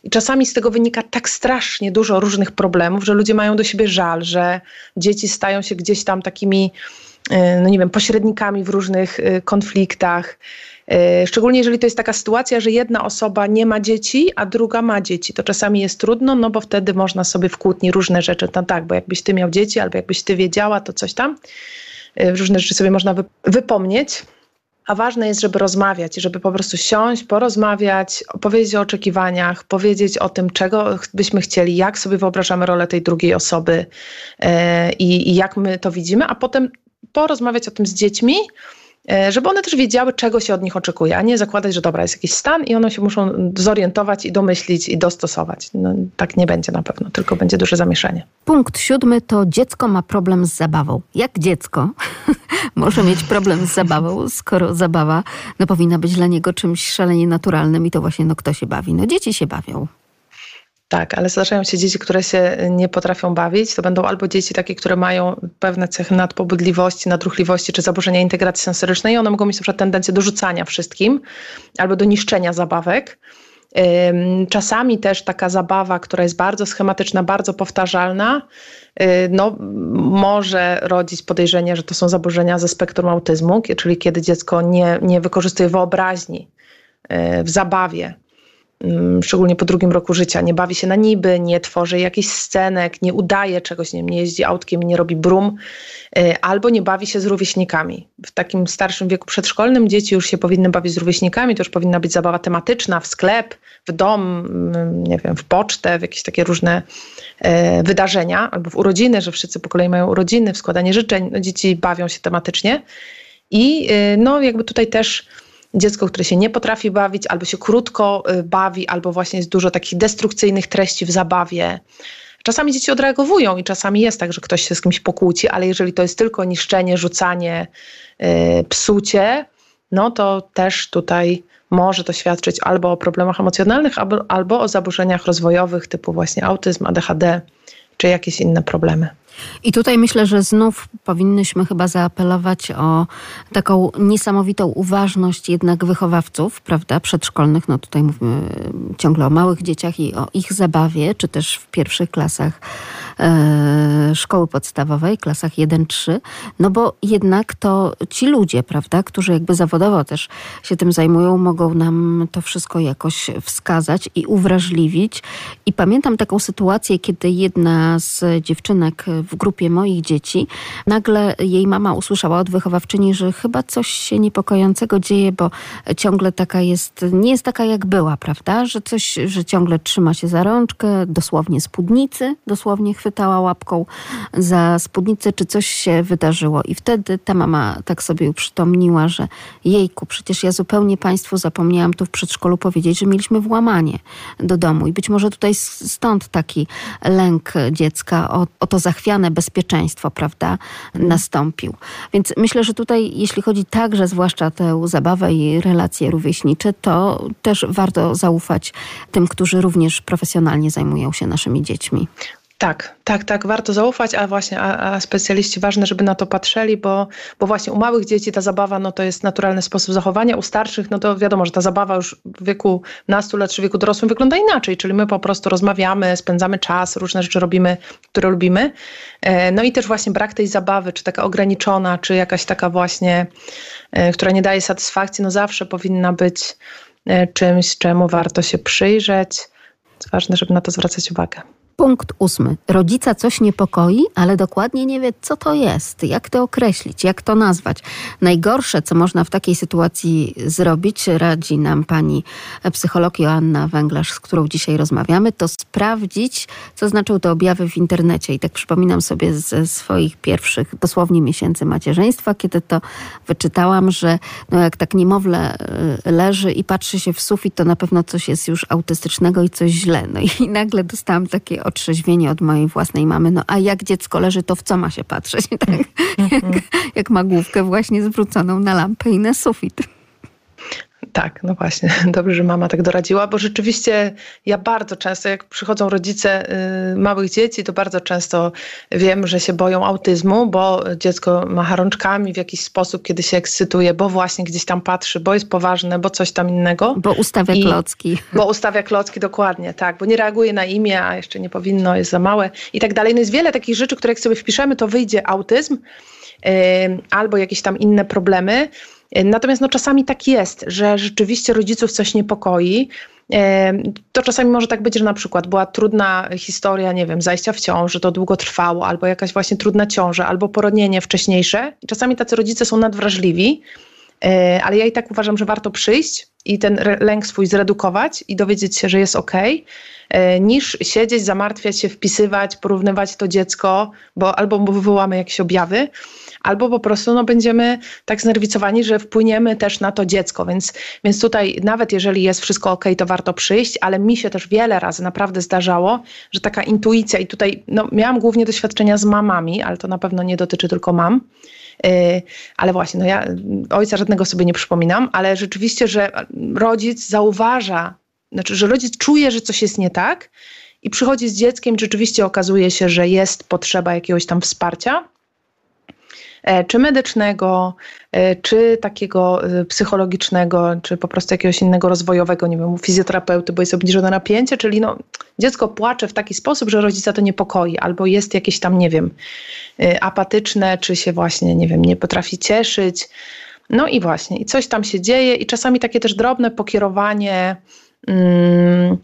I czasami z tego wynika tak strasznie dużo różnych problemów, że ludzie mają do siebie żal, że dzieci stają się gdzieś tam takimi, no nie wiem, pośrednikami w różnych konfliktach. E, szczególnie jeżeli to jest taka sytuacja, że jedna osoba nie ma dzieci, a druga ma dzieci. To czasami jest trudno, no bo wtedy można sobie w kłótni różne rzeczy, no tak, bo jakbyś ty miał dzieci, albo jakbyś ty wiedziała, to coś tam. E, różne rzeczy sobie można wypomnieć. a ważne jest, żeby rozmawiać, żeby po prostu siąść, porozmawiać, powiedzieć o oczekiwaniach, powiedzieć o tym, czego byśmy chcieli, jak sobie wyobrażamy rolę tej drugiej osoby e, i, i jak my to widzimy, a potem porozmawiać o tym z dziećmi, E, żeby one też wiedziały, czego się od nich oczekuje, a nie zakładać, że dobra, jest jakiś stan i one się muszą zorientować i domyślić i dostosować. No, tak nie będzie na pewno, tylko będzie duże zamieszanie. Punkt siódmy to dziecko ma problem z zabawą. Jak dziecko może mieć problem z zabawą, skoro zabawa no, powinna być dla niego czymś szalenie naturalnym i to właśnie no, kto się bawi? No dzieci się bawią. Tak, ale zdarzają się dzieci, które się nie potrafią bawić. To będą albo dzieci takie, które mają pewne cechy nadpobudliwości, nadruchliwości czy zaburzenia integracji sensorycznej one mogą mieć na przykład tendencję do rzucania wszystkim albo do niszczenia zabawek. Czasami też taka zabawa, która jest bardzo schematyczna, bardzo powtarzalna, y, no, może rodzić podejrzenie, że to są zaburzenia ze spektrum autyzmu, czyli kiedy dziecko nie, nie wykorzystuje wyobraźni y, w zabawie, szczególnie po drugim roku życia, nie bawi się na niby, nie tworzy jakichś scenek, nie udaje czegoś, nie, nie jeździ autkiem, nie robi brum, y, albo nie bawi się z rówieśnikami. W takim starszym wieku przedszkolnym dzieci już się powinny bawić z rówieśnikami, to już powinna być zabawa tematyczna w sklep, w dom, mm, nie wiem, w pocztę, w jakieś takie różne y, wydarzenia, albo w urodziny, że wszyscy po kolei mają urodziny, w składanie życzeń, no, dzieci bawią się tematycznie. I y, no, jakby tutaj też dziecko, które się nie potrafi bawić, albo się krótko y, bawi, albo właśnie jest dużo takich destrukcyjnych treści w zabawie. Czasami dzieci odreagowują i czasami jest tak, że ktoś się z kimś pokłóci, ale jeżeli to jest tylko niszczenie, rzucanie, yy, psucie, no to też tutaj może to świadczyć albo o problemach emocjonalnych, albo, albo o zaburzeniach rozwojowych typu właśnie autyzm, ADHD czy jakieś inne problemy. I tutaj myślę, że znów powinnyśmy chyba zaapelować o taką niesamowitą uważność jednak wychowawców, prawda, przedszkolnych. No tutaj mówimy ciągle o małych dzieciach i o ich zabawie, czy też w pierwszych klasach szkoły podstawowej, klasach 1-3, no bo jednak to ci ludzie, prawda, którzy jakby zawodowo też się tym zajmują, mogą nam to wszystko jakoś wskazać i uwrażliwić. I pamiętam taką sytuację, kiedy jedna z dziewczynek w grupie moich dzieci, nagle jej mama usłyszała od wychowawczyni, że chyba coś się niepokojącego dzieje, bo ciągle taka jest, nie jest taka jak była, prawda? Że coś, że ciągle trzyma się za rączkę, dosłownie spódnicy, dosłownie chwytała łapką za spódnicę, czy coś się wydarzyło. I wtedy ta mama tak sobie uprzytomniła, że jejku, przecież ja zupełnie Państwu zapomniałam tu w przedszkolu powiedzieć, że mieliśmy włamanie do domu i być może tutaj stąd taki lęk dziecka o, o to zachwiane bezpieczeństwo, prawda, nastąpił. Więc myślę, że tutaj, jeśli chodzi także zwłaszcza tę zabawę i relacje rówieśnicze, to też warto zaufać tym, którzy również profesjonalnie zajmują się naszymi dziećmi. Tak, tak, tak, warto zaufać, a właśnie a, a, specjaliści ważne, żeby na to patrzyli, bo, bo właśnie u małych dzieci ta zabawa no to jest naturalny sposób zachowania, u starszych no to wiadomo, że ta zabawa już w wieku nastu lat czy wieku dorosłym wygląda inaczej, czyli my po prostu rozmawiamy, spędzamy czas, różne rzeczy robimy, które lubimy. E, no i też właśnie brak tej zabawy, czy taka ograniczona, czy jakaś taka właśnie, e, która nie daje satysfakcji, no zawsze powinna być e, czymś, czemu warto się przyjrzeć. Jest ważne, żeby na to zwracać uwagę. Punkt ósmy. Rodzica coś niepokoi, ale dokładnie nie wie, co to jest, jak to określić, jak to nazwać. Najgorsze, co można w takiej sytuacji zrobić, radzi nam pani psycholog Joanna Węglarz, z którą dzisiaj rozmawiamy, to sprawdzić, co znaczą te objawy w internecie. I tak przypominam sobie ze swoich pierwszych dosłownie miesięcy macierzyństwa, kiedy to wyczytałam, że no jak tak niemowlę y, leży i patrzy się w sufit, to na pewno coś jest już autystycznego i coś źle. No i nagle dostałam takie otrzeźwienie od mojej własnej mamy. No a jak dziecko leży, to w co ma się patrzeć? Tak? Jak, jak ma główkę właśnie zwróconą na lampę i na sufit. Tak, no właśnie. Dobrze, że mama tak doradziła, bo rzeczywiście ja bardzo często, jak przychodzą rodzice y, małych dzieci, to bardzo często wiem, że się boją autyzmu, bo dziecko macha rączkami w jakiś sposób, kiedy się ekscytuje, bo właśnie gdzieś tam patrzy, bo jest poważne, bo coś tam innego. Bo ustawia I, klocki. Bo ustawia klocki, dokładnie, tak, bo nie reaguje na imię, a jeszcze nie powinno, jest za małe i tak dalej. No jest wiele takich rzeczy, które jak sobie wpiszemy, to wyjdzie autyzm y, albo jakieś tam inne problemy. Natomiast no, czasami tak jest, że rzeczywiście rodziców coś niepokoi. To czasami może tak być, że na przykład była trudna historia, nie wiem, zajścia w ciąży, to długo trwało, albo jakaś właśnie trudna ciąża, albo poronienie wcześniejsze. Czasami tacy rodzice są nadwrażliwi e, ale ja i tak uważam, że warto przyjść i ten lęk swój zredukować i dowiedzieć się, że jest ok, niż siedzieć, zamartwiać się, wpisywać, porównywać to dziecko, bo albo wywołamy jakieś objawy, albo po prostu no, będziemy tak znerwicowani, że wpłyniemy też na to dziecko. Więc, więc tutaj nawet jeżeli jest wszystko ok, to warto przyjść, ale mi się też wiele razy naprawdę zdarzało, że taka intuicja i tutaj no, miałam głównie doświadczenia z mamami, ale to na pewno nie dotyczy tylko mam. Yy, ale właśnie, no ja ojca żadnego sobie nie przypominam, ale rzeczywiście, że rodzic zauważa, znaczy, że rodzic czuje, że coś jest nie tak i przychodzi z dzieckiem, rzeczywiście okazuje się, że jest potrzeba jakiegoś tam wsparcia czy medycznego, e, czy takiego e, psychologicznego, czy po prostu jakiegoś innego rozwojowego, nie wiem, fizjoterapeuty, bo jest obniżone napięcie, czyli no, dziecko płacze w taki sposób, że rodzica to niepokoi, albo jest jakieś tam, nie wiem, apatyczne, czy się właśnie, nie wiem, nie potrafi cieszyć. No i właśnie, i coś tam się dzieje, i czasami takie też drobne pokierowanie. Hmm,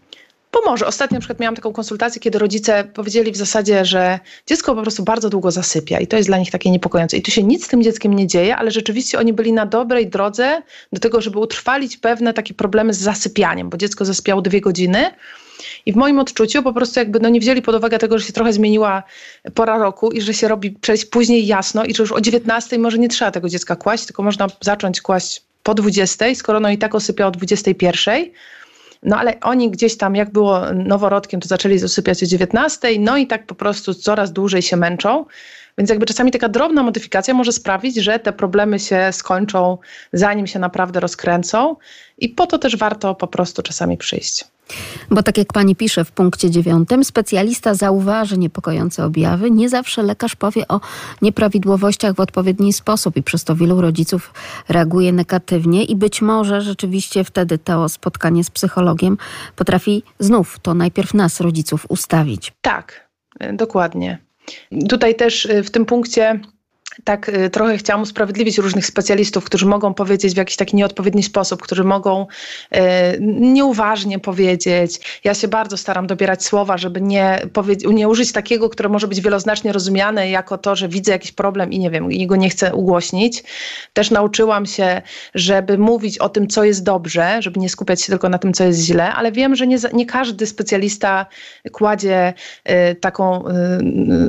pomoże. Ostatnio na przykład miałam taką konsultację, kiedy rodzice powiedzieli w zasadzie, że dziecko po prostu bardzo długo zasypia i to jest dla nich takie niepokojące. I tu się nic z tym dzieckiem nie dzieje, ale rzeczywiście oni byli na dobrej drodze do tego, żeby utrwalić pewne takie problemy z zasypianiem, bo dziecko zasypiało dwie godziny. I w moim odczuciu po prostu jakby no nie wzięli pod uwagę tego, że się trochę zmieniła pora roku i że się robi przejść później jasno i że już o 19 może nie trzeba tego dziecka kłaść, tylko można zacząć kłaść po 20, skoro no i tak osypia o 21 no ale oni gdzieś tam, jak było noworodkiem, to zaczęli zasypiać o 19, no i tak po prostu coraz dłużej się męczą. Więc jakby czasami taka drobna modyfikacja może sprawić, że te problemy się skończą, zanim się naprawdę rozkręcą. I po to też warto po prostu czasami przyjść. Bo tak jak pani pisze w punkcie dziewiątym, specjalista zauważy niepokojące objawy. Nie zawsze lekarz powie o nieprawidłowościach w odpowiedni sposób i przez to wielu rodziców reaguje negatywnie i być może rzeczywiście wtedy to spotkanie z psychologiem potrafi znów to najpierw nas, rodziców, ustawić. Tak, dokładnie. Tutaj też y, w tym punkcie tak y, trochę chciałam usprawiedliwić różnych specjalistów, którzy mogą powiedzieć w jakiś taki nieodpowiedni sposób, którzy mogą y, nieuważnie powiedzieć. Ja się bardzo staram dobierać słowa, żeby nie, nie użyć takiego, które może być wieloznacznie rozumiane jako to, że widzę jakiś problem i nie wiem, i go nie chcę ugłośnić. Też nauczyłam się, żeby mówić o tym, co jest dobrze, żeby nie skupiać się tylko na tym, co jest źle, ale wiem, że nie, nie każdy specjalista kładzie y, taką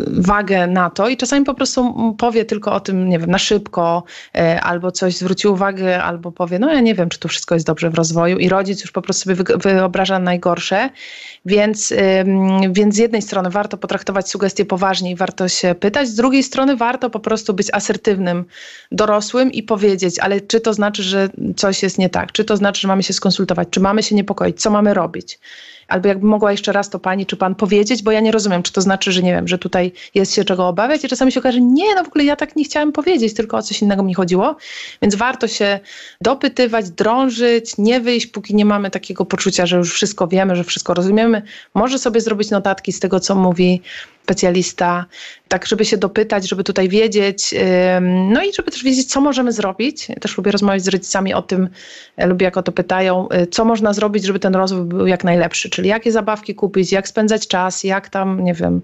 wagę na to i czasami po prostu powie tylko tylko o tym, nie wiem, na szybko, e, albo coś zwróci uwagę, albo powie, no ja nie wiem, czy tu wszystko jest dobrze w rozwoju i rodzic już po prostu sobie wyobraża najgorsze, więc, więc z jednej strony warto potraktować sugestie poważnie i warto się pytać, z drugiej strony warto po prostu być asertywnym dorosłym i powiedzieć, ale czy to znaczy, że coś jest nie tak, czy to znaczy, że mamy się skonsultować, czy mamy się niepokoić, co mamy robić. Albo jakby mogła jeszcze raz to pani czy pan powiedzieć, bo ja nie rozumiem, czy to znaczy, że nie wiem, że tutaj jest się czego obawiać i czasami się okaże, nie, no w ogóle ja tak nie chciałam powiedzieć, tylko o coś innego mi chodziło. Więc warto się dopytywać, drążyć, nie wyjść, póki nie mamy takiego poczucia, że już wszystko wiemy, że wszystko rozumiemy. Może sobie zrobić notatki z tego, co mówi specjalista, tak żeby się dopytać, żeby tutaj wiedzieć, no i żeby też wiedzieć, co możemy zrobić. Ja też lubię rozmawiać z rodzicami o tym, e, lubię jak o to pytają, e, co można zrobić, żeby ten rozwój był jak najlepszy, czyli jakie zabawki kupić, jak spędzać czas, jak tam, nie wiem,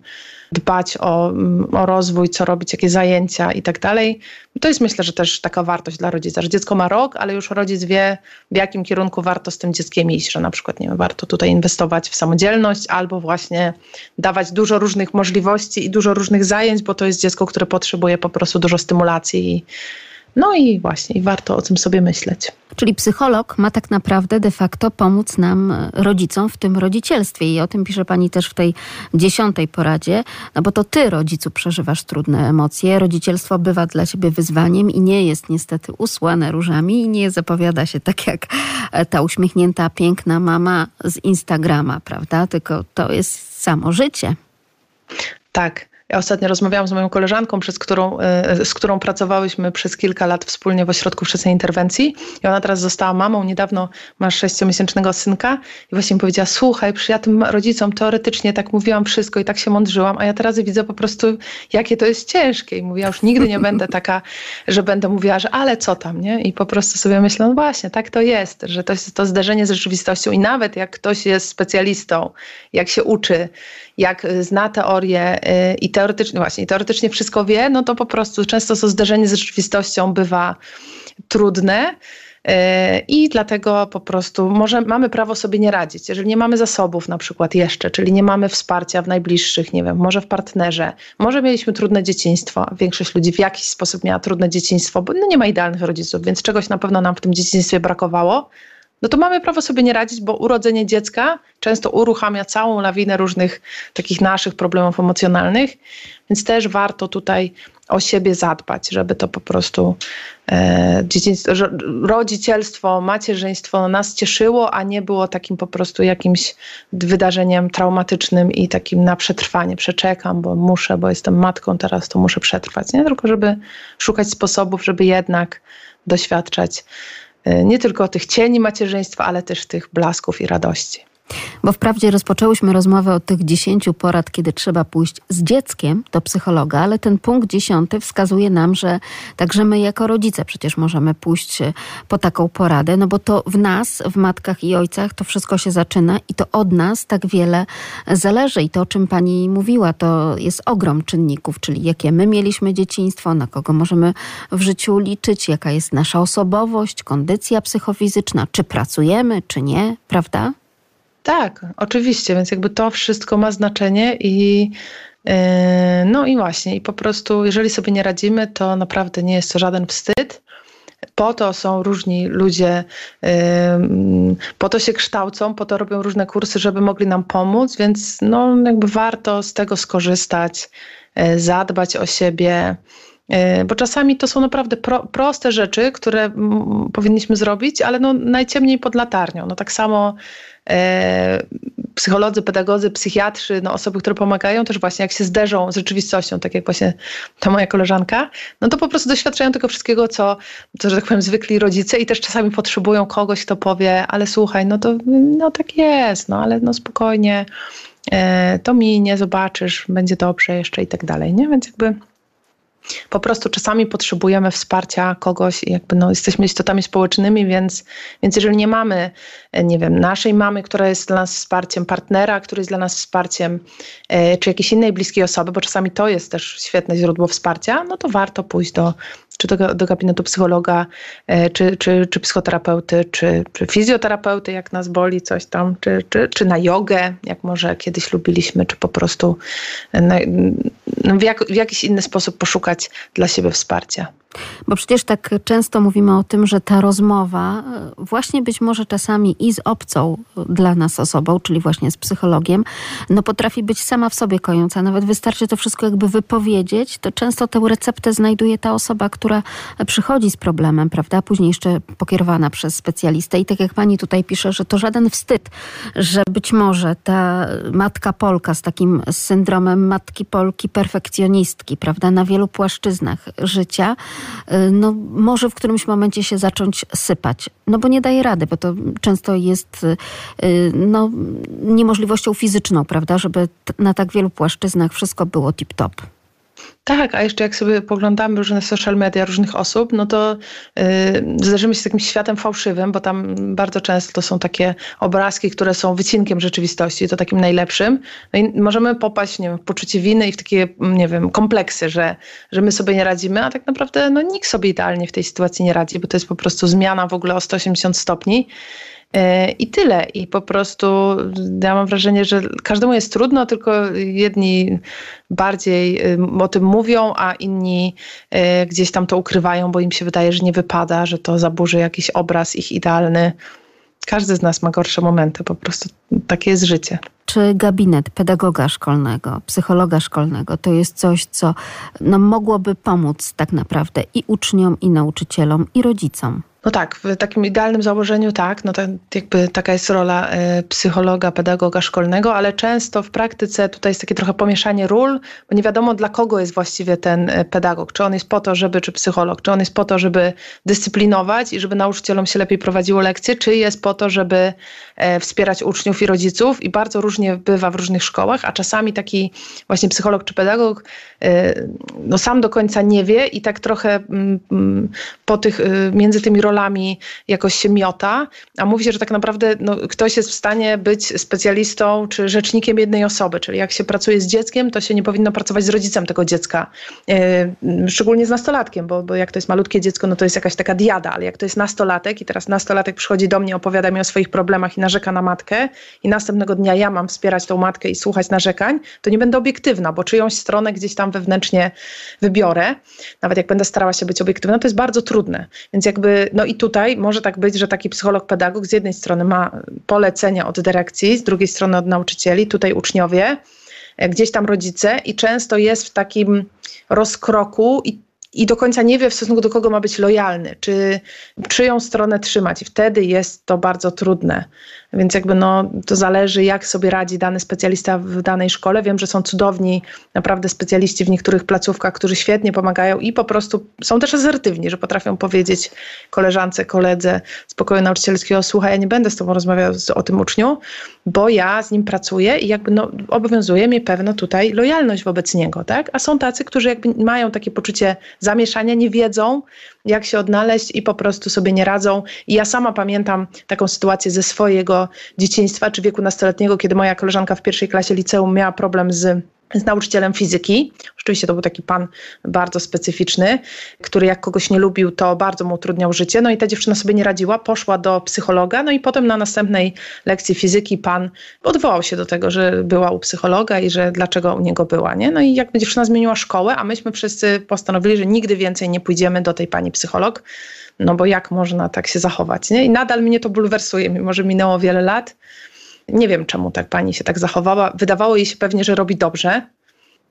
dbać o, o rozwój, co robić, jakie zajęcia i tak dalej. To jest myślę, że też taka wartość dla rodzica, że dziecko ma rok, ale już rodzic wie, w jakim kierunku warto z tym dzieckiem iść, że na przykład nie wiem, warto tutaj inwestować w samodzielność albo właśnie dawać dużo różnych możliwości i dużo różnych zajęć, bo to jest dziecko, które potrzebuje po prostu dużo stymulacji i no i właśnie, warto o tym sobie myśleć. Czyli psycholog ma tak naprawdę de facto pomóc nam, e, rodzicom, w tym rodzicielstwie. I o tym pisze pani też w tej dziesiątej poradzie, no bo to ty, rodzicu, przeżywasz trudne emocje. Rodzicielstwo bywa dla ciebie wyzwaniem i nie jest niestety usłane różami i nie zapowiada się tak jak e, ta uśmiechnięta, piękna mama z Instagrama, prawda? Tylko to jest samo życie. Tak. Ja ostatnio rozmawiałam z moją koleżanką, przez którą, e, z którą pracowałyśmy przez kilka lat wspólnie w ośrodku wczesnej interwencji. I ona teraz została mamą. Niedawno ma sześciomiesięcznego synka i właśnie mi powiedziała, słuchaj, przy ja tym rodzicom teoretycznie tak mówiłam wszystko i tak się mądrzyłam, a ja teraz widzę po prostu, jakie to jest ciężkie. I mówię, już nigdy nie będę taka, że będę mówiła, że ale co tam, nie? I po prostu sobie myślę, no właśnie, tak to jest, że to jest to zderzenie z rzeczywistością i nawet jak ktoś jest specjalistą, jak się uczy jak zna teorię i teoretycznie, właśnie, teoretycznie wszystko wie, no to po prostu często to zderzenie z rzeczywistością bywa trudne. E, I dlatego po prostu może mamy prawo sobie nie radzić. Jeżeli nie mamy zasobów na przykład jeszcze, czyli nie mamy wsparcia w najbliższych, nie wiem, może w partnerze, może mieliśmy trudne dzieciństwo, większość ludzi w jakiś sposób miała trudne dzieciństwo, bo no nie ma idealnych rodziców, więc czegoś na pewno nam w tym dzieciństwie brakowało, no to mamy prawo sobie nie radzić, bo urodzenie dziecka często uruchamia całą lawinę różnych takich naszych problemów emocjonalnych, więc też warto tutaj o siebie zadbać, żeby to po prostu e, rodzicielstwo, macierzyństwo nas cieszyło, a nie było takim po prostu jakimś wydarzeniem traumatycznym i takim na przetrwanie. Przeczekam, bo muszę, bo jestem matką, teraz to muszę przetrwać. Nie? Tylko żeby szukać sposobów, żeby jednak doświadczać nie tylko tych cieni macierzyństwa, ale też tych blasków i radości. Bo wprawdzie rozpoczęłyśmy rozmowę o tych dziesięciu porad, kiedy trzeba pójść z dzieckiem do psychologa, ale ten punkt dziesiąty wskazuje nam, że także my jako rodzice przecież możemy pójść e, po taką poradę, no bo to w nas, w matkach i ojcach to wszystko się zaczyna i to od nas tak wiele zależy. I to, o czym pani mówiła, to jest ogrom czynników, czyli jakie my mieliśmy dzieciństwo, na kogo możemy w życiu liczyć, jaka jest nasza osobowość, kondycja psychofizyczna, czy pracujemy, czy nie, prawda? Tak, oczywiście, więc jakby to wszystko ma znaczenie i yy, no i właśnie, i po prostu jeżeli sobie nie radzimy, to naprawdę nie jest to żaden wstyd. Po to są różni ludzie, yy, po to się kształcą, po to robią różne kursy, żeby mogli nam pomóc, więc no jakby warto z tego skorzystać, yy, zadbać o siebie. Bo czasami to są naprawdę pro, proste rzeczy, które powinniśmy zrobić, ale no najciemniej pod latarnią. No tak samo E, psycholodzy, pedagodzy, psychiatrzy, no osoby, które pomagają, też właśnie jak się zderzą z rzeczywistością, tak jak właśnie ta moja koleżanka, no to po prostu doświadczają tego wszystkiego, co, co że tak powiem, zwykli rodzice i też czasami potrzebują kogoś, kto powie, ale słuchaj, no to no tak jest, no ale no spokojnie, e, to minie, zobaczysz, będzie dobrze jeszcze i tak dalej, nie? Więc jakby po prostu czasami potrzebujemy wsparcia kogoś i jakby no, jesteśmy istotami społecznymi, więc, więc jeżeli nie mamy, e, nie wiem, naszej mamy, która jest dla nas wsparciem, partnera, który jest dla nas wsparciem, e, czy jakiejś innej bliskiej osoby, bo czasami to jest też świetne źródło wsparcia, no to warto pójść do, czy do, do gabinetu psychologa, e, czy, czy, czy psychoterapeuty, czy, czy fizjoterapeuty, jak nas boli coś tam, czy, czy, czy na jogę, jak może kiedyś lubiliśmy, czy po prostu na, w, jak, w jakiś inny sposób poszukać dla siebie wsparcia. Bo przecież tak często mówimy o tym, że ta rozmowa, e, właśnie być może czasami i z obcą dla nas osobą, czyli właśnie z psychologiem, no potrafi być sama w sobie kojąca. Nawet wystarczy to wszystko jakby wypowiedzieć, to często tę receptę znajduje ta osoba, która przychodzi z problemem, prawda? Później jeszcze pokierowana przez specjalistę. I tak jak pani tutaj pisze, że to żaden wstyd, że być może ta matka Polka z takim syndromem matki Polki perfekcjonistki, prawda? Na wielu płaszczyznach życia, no, może w którymś momencie się zacząć sypać. No bo nie daje rady, bo to często jest y, no, niemożliwością fizyczną, prawda, żeby na tak wielu płaszczyznach wszystko było tip-top. Tak, a jeszcze jak sobie poglądamy różne social media różnych osób, no to yy, zderzymy się z takim światem fałszywym, bo tam bardzo często to są takie obrazki, które są wycinkiem rzeczywistości, to takim najlepszym. No i możemy popaść nie wiem, w poczucie winy i w takie, nie wiem, kompleksy, że, że my sobie nie radzimy, a tak naprawdę no, nikt sobie idealnie w tej sytuacji nie radzi, bo to jest po prostu zmiana w ogóle o 180 stopni. E, I tyle. I po prostu ja mam wrażenie, że każdemu jest trudno, tylko jedni bardziej o tym mówią, a inni e, gdzieś tam to ukrywają, bo im się wydaje, że nie wypada, że to zaburzy jakiś obraz ich idealny. Każdy z nas ma gorsze momenty, po prostu takie jest życie. Czy gabinet pedagoga szkolnego, psychologa szkolnego to jest coś, co no, mogłoby pomóc tak naprawdę i uczniom, i nauczycielom, i rodzicom? No tak, w takim idealnym założeniu tak, no jakby taka jest rola y, psychologa, pedagoga szkolnego, ale często w praktyce tutaj jest takie trochę pomieszanie ról, bo nie wiadomo dla kogo jest właściwie ten e, pedagog. Czy on jest po to, żeby, czy psycholog, czy on jest po to, żeby dyscyplinować i żeby nauczycielom się lepiej prowadziło lekcje, czy jest po to, żeby e, wspierać uczniów i rodziców i bardzo różnie bywa w różnych szkołach, a czasami taki właśnie psycholog czy pedagog no sam do końca nie wie i tak trochę mm, mm, po tych, między tymi rolami rolami jakoś się miota, a mówi się, że tak naprawdę no, ktoś jest w stanie być specjalistą czy rzecznikiem jednej osoby, czyli jak się pracuje z dzieckiem, to się nie powinno pracować z rodzicem tego dziecka, yy, szczególnie z nastolatkiem, bo, bo jak to jest malutkie dziecko, no to jest jakaś taka diada, ale jak to jest nastolatek i teraz nastolatek przychodzi do mnie, opowiada mi o swoich problemach i narzeka na matkę i następnego dnia ja mam wspierać tą matkę i słuchać narzekań, to nie będę obiektywna, bo czyjąś stronę gdzieś tam wewnętrznie wybiorę. Nawet jak będę starała się być obiektywna, to jest bardzo trudne. Więc jakby, no i tutaj może tak być, że taki psycholog, pedagog z jednej strony ma polecenia od dyrekcji, z drugiej strony od nauczycieli, tutaj uczniowie, e, gdzieś tam rodzice i często jest w takim rozkroku i i do końca nie wie w stosunku do kogo ma być lojalny, czy czyją stronę trzymać. I wtedy jest to bardzo trudne. Więc jakby no, to zależy, jak sobie radzi dany specjalista w danej szkole. Wiem, że są cudowni naprawdę specjaliści w niektórych placówkach, którzy świetnie pomagają i po prostu są też asertywni, że potrafią powiedzieć koleżance, koledze z pokoju nauczycielskiego, słuchaj, ja nie będę z tobą rozmawiał o tym uczniu, bo ja z nim pracuję i jakby no, obowiązuje mnie pewna tutaj lojalność wobec niego, tak? A są tacy, którzy jakby mają takie poczucie zamieszania, nie wiedzą, jak się odnaleźć i po prostu sobie nie radzą. I ja sama pamiętam taką sytuację ze swojego dzieciństwa czy wieku nastoletniego, kiedy moja koleżanka w pierwszej klasie liceum miała problem z z nauczycielem fizyki. Rzeczywiście to był taki pan bardzo specyficzny, który jak kogoś nie lubił, to bardzo mu utrudniał życie. No i ta dziewczyna sobie nie radziła, poszła do psychologa, no i potem na następnej lekcji fizyki pan odwołał się do tego, że była u psychologa i że dlaczego u niego była, nie? No i jakby dziewczyna zmieniła szkołę, a myśmy wszyscy postanowili, że nigdy więcej nie pójdziemy do tej pani psycholog, no bo jak można tak się zachować, nie? I nadal mnie to bulwersuje, mimo że minęło wiele lat. Nie wiem, czemu tak pani się tak zachowała. Wydawało jej się pewnie, że robi dobrze,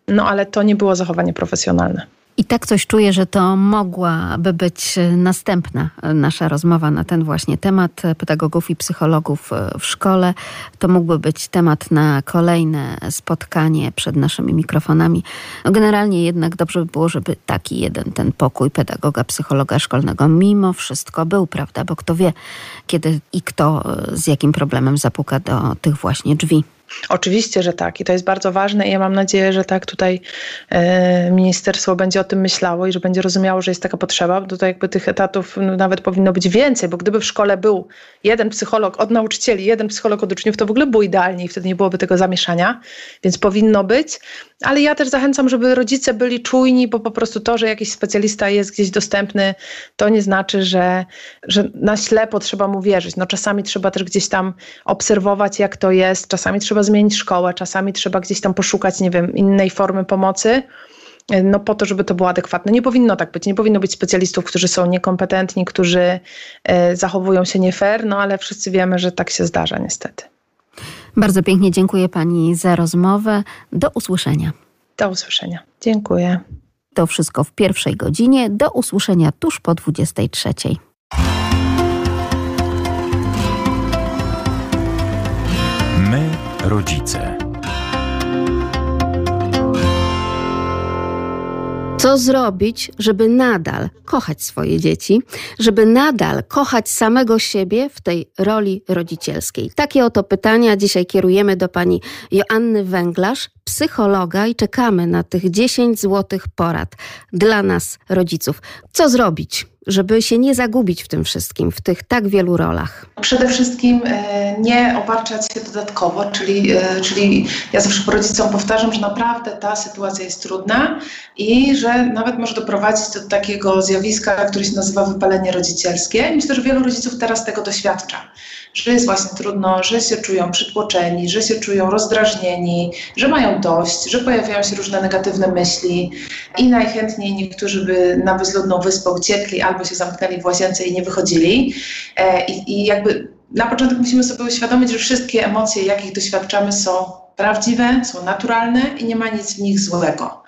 no ale to nie było zachowanie profesjonalne. I tak coś czuję, że to mogłaby być następna nasza rozmowa na ten właśnie temat pedagogów i psychologów w szkole. To mógłby być temat na kolejne spotkanie przed naszymi mikrofonami. No generalnie jednak dobrze by było, żeby taki jeden ten pokój pedagoga, psychologa szkolnego mimo wszystko był, prawda? Bo kto wie, kiedy i kto z jakim problemem zapuka do tych właśnie drzwi. Oczywiście, że tak i to jest bardzo ważne i ja mam nadzieję, że tak tutaj e, ministerstwo będzie o tym myślało i że będzie rozumiało, że jest taka potrzeba. Tutaj jakby tych etatów no, nawet powinno być więcej, bo gdyby w szkole był jeden psycholog od nauczycieli, jeden psycholog od uczniów, to w ogóle było idealnie i wtedy nie byłoby tego zamieszania, więc powinno być. Ale ja też zachęcam, żeby rodzice byli czujni, bo po prostu to, że jakiś specjalista jest gdzieś dostępny, to nie znaczy, że, że na ślepo trzeba mu wierzyć. No czasami trzeba też gdzieś tam obserwować, jak to jest, czasami trzeba zmienić szkołę, czasami trzeba gdzieś tam poszukać, nie wiem, innej formy pomocy no po to, żeby to było adekwatne. Nie powinno tak być. Nie powinno być specjalistów, którzy są niekompetentni, którzy e, zachowują się nie fair, no ale wszyscy wiemy, że tak się zdarza niestety. Bardzo pięknie dziękuję Pani za rozmowę. Do usłyszenia. Do usłyszenia. Dziękuję. To wszystko w pierwszej godzinie. Do usłyszenia tuż po 23. rodzice. Co zrobić, żeby nadal kochać swoje dzieci, żeby nadal kochać samego siebie w tej roli rodzicielskiej? Takie oto pytania dzisiaj kierujemy do pani Joanny Węglarz, psychologa, i czekamy na tych 10 złotych porad dla nas, rodziców. Co zrobić? Żeby się nie zagubić w tym wszystkim, w tych tak wielu rolach? Przede wszystkim e, nie obarczać się dodatkowo, czyli, e, czyli ja zawsze rodzicom powtarzam, że naprawdę ta sytuacja jest trudna i że nawet może doprowadzić do takiego zjawiska, które się nazywa wypalenie rodzicielskie. Myślę, że wielu rodziców teraz tego doświadcza że jest właśnie trudno, że się czują przytłoczeni, że się czują rozdrażnieni, że mają dość, że pojawiają się różne negatywne myśli i najchętniej niektórzy by na bezludną wyspę uciekli albo się zamknęli w łazience i nie wychodzili. E, I, i jakby na początek musimy sobie uświadomić, że wszystkie emocje, jakich doświadczamy, są prawdziwe, są naturalne i nie ma nic w nich złego.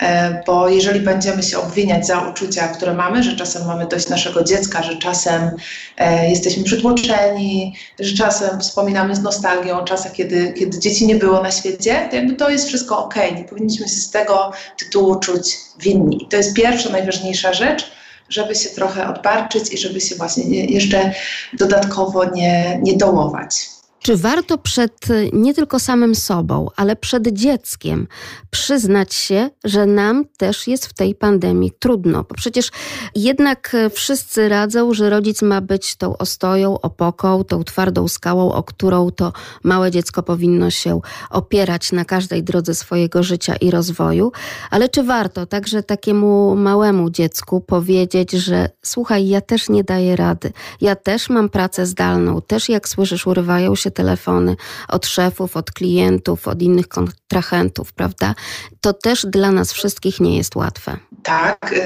E, bo jeżeli będziemy się obwiniać za uczucia, które mamy, że czasem mamy dość naszego dziecka, że czasem e, jesteśmy przytłoczeni, że czasem wspominamy z nostalgią o czasach, kiedy, kiedy dzieci nie było na świecie, to jakby to jest wszystko ok. Nie powinniśmy się z tego tytułu czuć winni. I to jest pierwsza, najważniejsza rzecz, żeby się trochę odbarczyć i żeby się właśnie jeszcze dodatkowo nie, nie dołować. Czy warto przed nie tylko samym sobą, ale przed dzieckiem przyznać się, że nam też jest w tej pandemii trudno? Bo przecież jednak wszyscy radzą, że rodzic ma być tą ostoją, opoką, tą twardą skałą, o którą to małe dziecko powinno się opierać na każdej drodze swojego życia i rozwoju. Ale czy warto także takiemu małemu dziecku powiedzieć, że słuchaj, ja też nie daję rady, ja też mam pracę zdalną, też jak słyszysz, urywają się telefony od szefów, od klientów, od innych kontrahentów, prawda? To też dla nas wszystkich nie jest łatwe. Tak, y,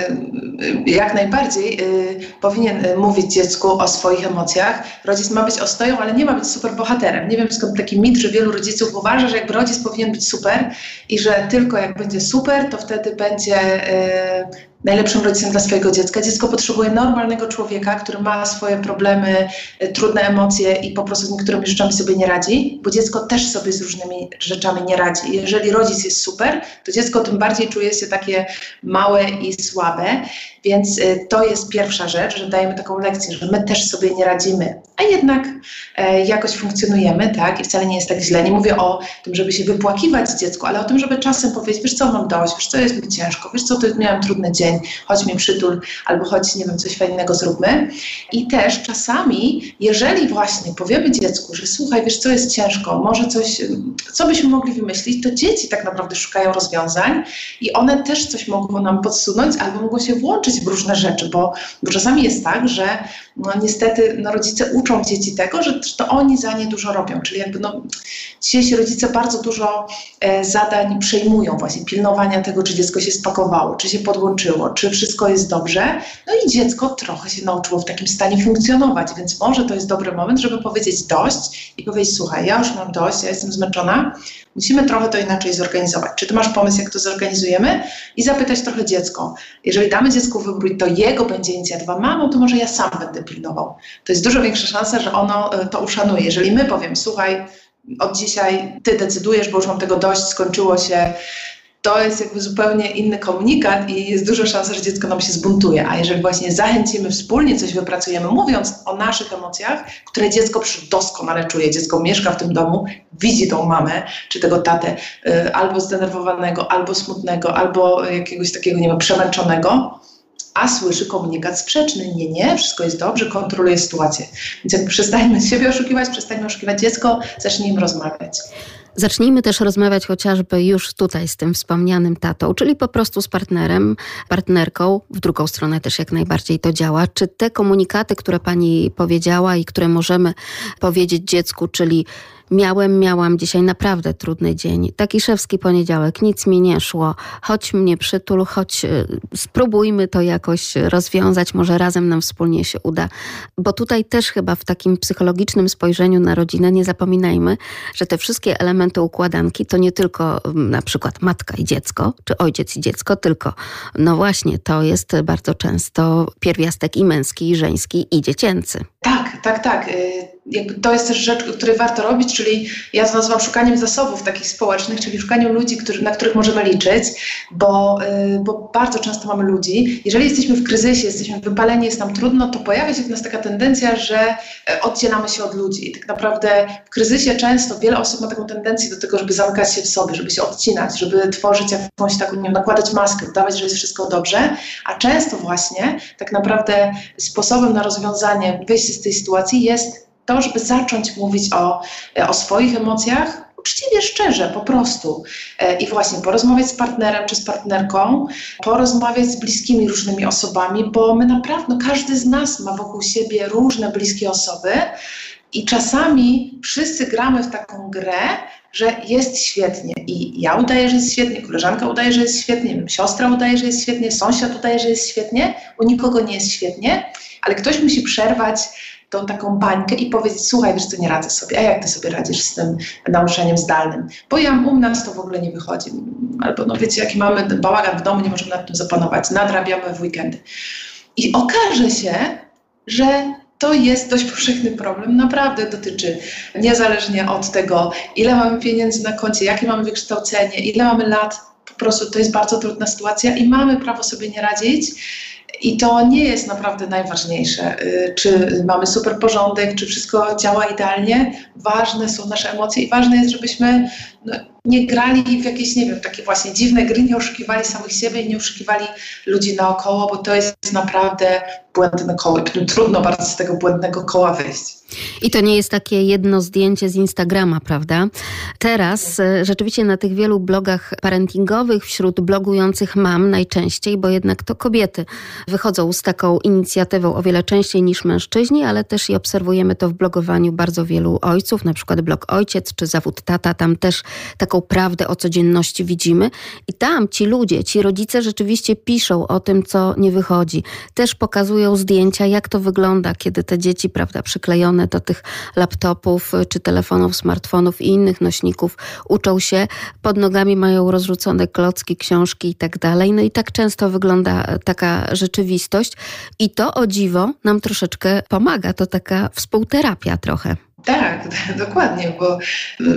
y, jak najbardziej y, powinien mówić dziecku o swoich emocjach. Rodzic ma być ostoją, ale nie ma być super bohaterem. Nie wiem skąd taki mit, że wielu rodziców uważa, że jakby rodzic powinien być super i że tylko jak będzie super, to wtedy będzie najlepszym rodzicem dla swojego dziecka. Dziecko potrzebuje normalnego człowieka, który ma swoje problemy, e, trudne emocje i po prostu z niektórymi rzeczami sobie nie radzi, bo dziecko też sobie z różnymi rzeczami nie radzi. Jeżeli rodzic jest super, to dziecko tym bardziej czuje się takie małe i słabe, więc e, to jest pierwsza rzecz, że dajemy taką lekcję, że my też sobie nie radzimy, a jednak e, jakoś funkcjonujemy, tak, i wcale nie jest tak źle. Nie mówię o tym, żeby się wypłakiwać dziecku, ale o tym, żeby czasem powiedzieć, wiesz co, mam dość, wiesz co, jest mi ciężko, wiesz co, to miałem trudny dzień, dzień, chodź mi przytul, albo chodź, nie wiem, coś fajnego zróbmy. I też czasami, jeżeli właśnie powiemy dziecku, że słuchaj, wiesz, co jest ciężko, może coś, co byśmy mogli wymyślić, to dzieci tak naprawdę szukają rozwiązań i one też coś mogą nam podsunąć albo mogą się włączyć w różne rzeczy, bo, bo czasami jest tak, że no, niestety no, rodzice uczą dzieci tego, że to oni za nie dużo robią, czyli jakby no, dzisiejsi rodzice bardzo dużo e, zadań przejmują właśnie, pilnowania tego, czy dziecko się spakowało, czy się podłączyło, czy wszystko jest dobrze. No i dziecko trochę się nauczyło w takim stanie funkcjonować, więc może to jest dobry moment, żeby powiedzieć dość i powiedzieć: Słuchaj, ja już mam dość, ja jestem zmęczona, musimy trochę to inaczej zorganizować. Czy ty masz pomysł, jak to zorganizujemy? I zapytać trochę dziecko. Jeżeli damy dziecku wybór, to jego będzie inicjatywa, mamo, to może ja sam będę pilnował. To jest dużo większa szansa, że ono e, to uszanuje. Jeżeli my powiemy: Słuchaj, od dzisiaj ty decydujesz, bo już mam tego dość, skończyło się to jest jakby zupełnie inny komunikat i jest duża szansa, że dziecko nam się zbuntuje. A jeżeli właśnie zachęcimy, wspólnie coś wypracujemy, mówiąc o naszych emocjach, które dziecko doskonale czuje, dziecko mieszka w tym domu, widzi tą mamę czy tego tatę y, albo zdenerwowanego, albo smutnego, albo jakiegoś takiego, nie wiem, przemęczonego, a słyszy komunikat sprzeczny. Nie, nie, wszystko jest dobrze, kontroluje sytuację. Więc jakby przestańmy siebie oszukiwać, przestańmy oszukiwać dziecko, zacznijmy rozmawiać. Zacznijmy też rozmawiać chociażby już tutaj z tym wspomnianym tatą, czyli po prostu z partnerem, partnerką. W drugą stronę też jak najbardziej to działa. Czy te komunikaty, które pani powiedziała i które możemy powiedzieć dziecku, czyli Miałem, miałam dzisiaj naprawdę trudny dzień. Taki szewski poniedziałek, nic mi nie szło. Chodź mnie przytul, choć e, spróbujmy to jakoś rozwiązać, może razem nam wspólnie się uda. Bo tutaj też chyba w takim psychologicznym spojrzeniu na rodzinę nie zapominajmy, że te wszystkie elementy układanki to nie tylko na przykład matka i dziecko, czy ojciec i dziecko, tylko no właśnie to jest bardzo często pierwiastek i męski, i żeński, i dziecięcy. Tak, tak, tak. Y, jakby to jest też rzecz, której warto robić, czyli ja to nazywam szukaniem zasobów takich społecznych, czyli szukaniem ludzi, na których możemy liczyć, bo, yy, bo bardzo często mamy ludzi. Jeżeli jesteśmy w kryzysie, jesteśmy wypaleni, jest nam trudno, to pojawia się w nas taka tendencja, że e, oddzielamy się od ludzi. I tak naprawdę w kryzysie często wiele osób ma taką tendencję do tego, żeby zamykać się w sobie, żeby się odcinać, żeby tworzyć jakąś taką, nie wiem, nakładać maskę, udawać, że jest wszystko dobrze, a często właśnie tak naprawdę sposobem na rozwiązanie, wyjście z tej sytuacji jest to, żeby zacząć mówić o, o swoich emocjach, uczciwie, szczerze, po prostu. E, I właśnie porozmawiać z partnerem czy z partnerką, porozmawiać z bliskimi różnymi osobami, bo my naprawdę, no każdy z nas ma wokół siebie różne bliskie osoby i czasami wszyscy gramy w taką grę, że jest świetnie. I ja udaję, że jest świetnie, koleżanka udaje, że jest świetnie, siostra udaje, że jest świetnie, sąsiad udaje, że jest świetnie, u nikogo nie jest świetnie, ale ktoś musi przerwać tą taką bańkę i powiedzieć, słuchaj, wiesz co, nie radzę sobie, a jak ty sobie radzisz z tym nauczaniem zdalnym? Bo ja u nas to w ogóle nie wychodzi. Albo no wiecie, jaki mamy bałagan w domu, nie możemy nad tym zapanować, nadrabiamy w weekendy. I okaże się, że to jest dość powszechny problem, naprawdę dotyczy niezależnie od tego, ile mamy pieniędzy na koncie, jakie mamy wykształcenie, ile mamy lat, po prostu to jest bardzo trudna sytuacja i mamy prawo sobie nie radzić I to nie jest naprawdę najważniejsze, y, czy mamy super porządek, czy wszystko działa idealnie. Ważne są nasze emocje i ważne jest, żebyśmy no, nie grali w jakieś, nie wiem, takie właśnie dziwne gry, nie oszukiwali samych siebie nie oszukiwali ludzi naokoło, bo to jest naprawdę błędne koło. Trudno bardzo z tego błędnego koła wyjść. I to nie jest takie jedno zdjęcie z Instagrama, prawda? Teraz e, rzeczywiście na tych wielu blogach parentingowych, wśród blogujących mam najczęściej, bo jednak to kobiety wychodzą z taką inicjatywą o wiele częściej niż mężczyźni, ale też i obserwujemy to w blogowaniu bardzo wielu ojców, na przykład blog Ojciec czy Zawód Tata, tam też taką prawdę o codzienności widzimy. I tam ci ludzie, ci rodzice rzeczywiście piszą o tym, co nie wychodzi. Też pokazują zdjęcia, jak to wygląda, kiedy te dzieci, prawda, przyklejone do tych laptopów czy telefonów, smartfonów i innych nośników, uczą się, pod nogami mają rozrzucone klocki, książki i tak dalej. No i tak często wygląda taka rzeczywistość i to o dziwo nam troszeczkę pomaga. To taka współterapia trochę. Tak, dokładnie, bo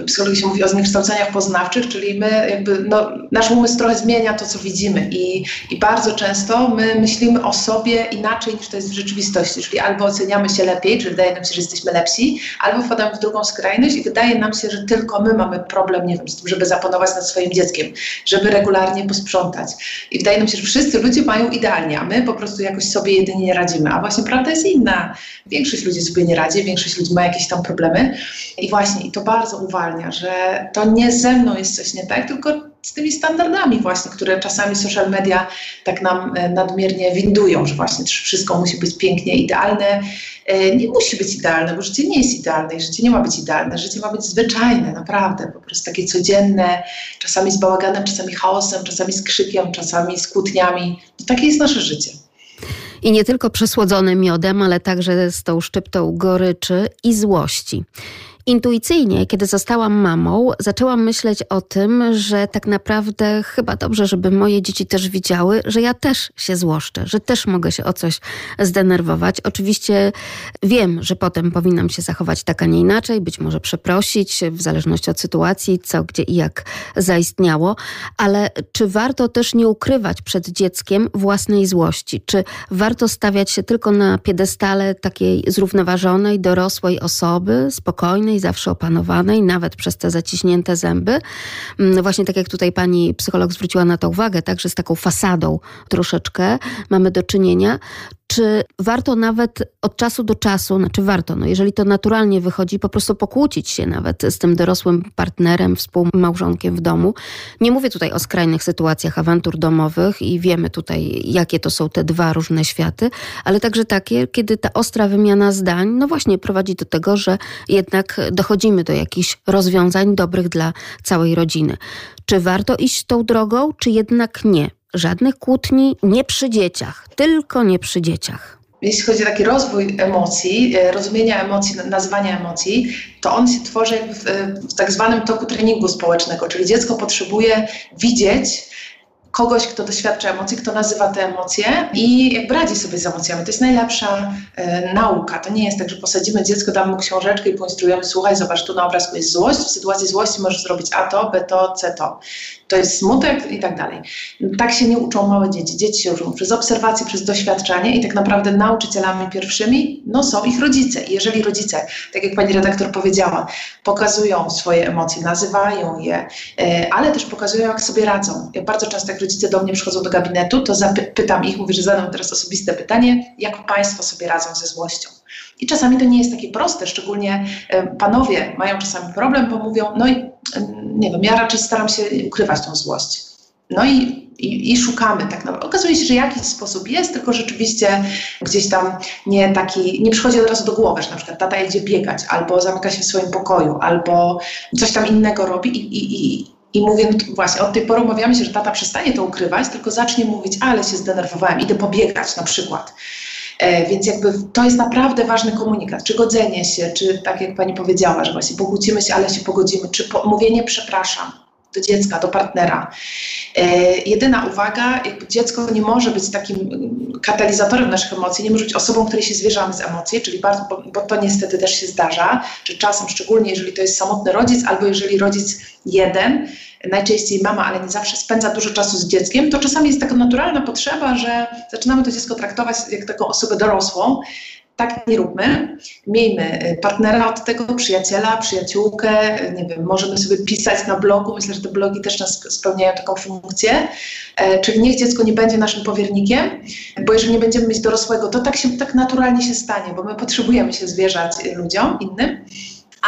psychologii się mówi o zniekształceniach poznawczych, czyli my jakby, no, nasz umysł trochę zmienia to, co widzimy i, i bardzo często my myślimy o sobie inaczej niż to jest w rzeczywistości, czyli albo oceniamy się lepiej, czyli wydaje nam się, że jesteśmy lepsi, albo wpadamy w drugą skrajność i wydaje nam się, że tylko my mamy problem, nie wiem, z tym, żeby zapanować nad swoim dzieckiem, żeby regularnie posprzątać. I wydaje nam się, że wszyscy ludzie mają idealnie, a my po prostu jakoś sobie jedynie nie radzimy, a właśnie prawda jest inna. Większość ludzi sobie nie radzi, większość ludzi ma jakieś tam problemy, problemy. I właśnie, i to bardzo uwalnia, że to nie ze mną jest coś nie tak, tylko z tymi standardami właśnie, które czasami social media tak nam e, nadmiernie windują, że właśnie wszystko musi być pięknie idealne. E, nie musi być idealne, bo życie nie jest idealne i życie nie ma być idealne. Życie ma być zwyczajne, naprawdę, po prostu takie codzienne, czasami z bałaganem, czasami chaosem, czasami z krzykiem, czasami z kłótniami. Takie jest nasze życie. I nie tylko przesłodzone miodem, ale także z tą szczyptą goryczy i złości. Intuicyjnie, kiedy zostałam mamą, zaczęłam myśleć o tym, że tak naprawdę chyba dobrze, żeby moje dzieci też widziały, że ja też się złoszczę, że też mogę się o coś zdenerwować. Oczywiście wiem, że potem powinnam się zachować tak, a nie inaczej, być może przeprosić, w zależności od sytuacji, co, gdzie i jak zaistniało, ale czy warto też nie ukrywać przed dzieckiem własnej złości? Czy warto stawiać się tylko na piedestale takiej zrównoważonej, dorosłej osoby, spokojnej, zawsze opanowanej, nawet przez te zaciśnięte zęby. Mm, właśnie tak jak tutaj pani psycholog zwróciła na to uwagę, także z taką fasadą troszeczkę mamy do czynienia czy warto nawet od czasu do czasu, znaczy warto, no jeżeli to naturalnie wychodzi, po prostu pokłócić się nawet z tym dorosłym partnerem, współmałżonkiem w domu. Nie mówię tutaj o skrajnych sytuacjach awantur domowych i wiemy tutaj, jakie to są te dwa różne światy, ale także takie, kiedy ta ostra wymiana zdań, no właśnie prowadzi do tego, że jednak dochodzimy do jakichś rozwiązań dobrych dla całej rodziny. Czy warto iść tą drogą, czy jednak nie? Żadnych kłótni, nie przy dzieciach, tylko nie przy dzieciach. Jeśli chodzi o taki rozwój emocji, e, rozumienia emocji, nazywania emocji, to on się tworzy w, w tak zwanym toku treningu społecznego, czyli dziecko potrzebuje widzieć, kogoś, kto doświadcza emocji, kto nazywa te emocje i jakby radzi sobie z emocjami. To jest najlepsza e, nauka. To nie jest tak, że posadzimy dziecko, damy mu książeczkę i poinstruujemy, słuchaj, zobacz, tu na obrazku jest złość, w sytuacji złości możesz zrobić A to, B to, C to. To jest smutek i tak dalej. Tak się nie uczą małe dzieci. Dzieci się uczą przez obserwację, przez doświadczenie i tak naprawdę nauczycielami pierwszymi no, są ich rodzice. I jeżeli rodzice, tak jak pani redaktor powiedziała, pokazują swoje emocje, nazywają je, e, ale też pokazują, jak sobie radzą. Ja bardzo często, jak rodzice do mnie przychodzą do gabinetu, to zapytam ich, mówię, że zadam teraz osobiste pytanie, jak Państwo sobie radzą ze złością. I czasami to nie jest takie proste, szczególnie e, panowie mają czasami problem, bo mówią, no i e, nie wiem, ja raczej staram się ukrywać tą złość. No i, i, i, szukamy tak naprawdę. Okazuje się, że jakiś sposób jest, tylko rzeczywiście gdzieś tam nie taki, nie przychodzi od razu do głowy, że na przykład tata jedzie biegać, albo zamyka się w swoim pokoju, albo coś tam innego robi i, i, i i mówię, no właśnie, od tej pory umawiamy się, że tata przestanie to ukrywać, tylko zacznie mówić, ale się zdenerwowałem, idę pobiegać na przykład. E, więc jakby to jest naprawdę ważny komunikat, czy godzenie się, czy tak jak pani powiedziała, że właśnie pokłócimy się, ale się pogodzimy, czy po, mówienie przepraszam do dziecka, do partnera. E, jedyna uwaga, jakby dziecko nie może być takim katalizatorem naszych emocji, nie może być osobą, której się zwierzamy z emocji, czyli bardzo, bo, bo to niestety też się zdarza, czy czasem szczególnie jeżeli to jest samotny rodzic, albo jeżeli rodzic jeden najczęściej mama, ale nie zawsze spędza dużo czasu z dzieckiem, to czasami jest taka naturalna potrzeba, że zaczynamy to dziecko traktować jak taką osobę dorosłą, tak nie róbmy. Miejmy y, partnera od tego, przyjaciela, przyjaciółkę, y, nie wiem, możemy sobie pisać na blogu. Myślę, że te blogi też nas spełniają taką funkcję. E, czyli niech dziecko nie będzie naszym powiernikiem, bo jeżeli nie będziemy mieć dorosłego, to tak, się, tak naturalnie się stanie, bo my potrzebujemy się zwierzać y, ludziom innym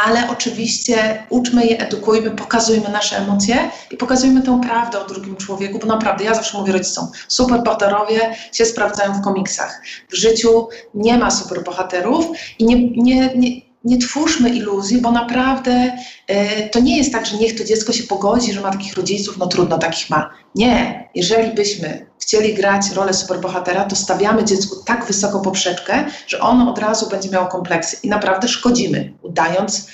ale oczywiście uczmy je, edukujmy, pokazujmy nasze emocje i pokazujmy tę prawdę o drugim człowieku, bo naprawdę ja zawsze mówię rodzicom, superbohaterowie się sprawdzają w komiksach. W życiu nie ma superbohaterów i nie, nie, nie, nie twórzmy iluzji, bo naprawdę y, to nie jest tak, że niech to dziecko się pogodzi, że ma takich rodziców, no trudno, takich ma. Nie, jeżeli byśmy chcieli grać rolę superbohatera, to stawiamy dziecku tak wysoko poprzeczkę, że ono od razu będzie miało kompleksy i naprawdę szkodzimy. Udając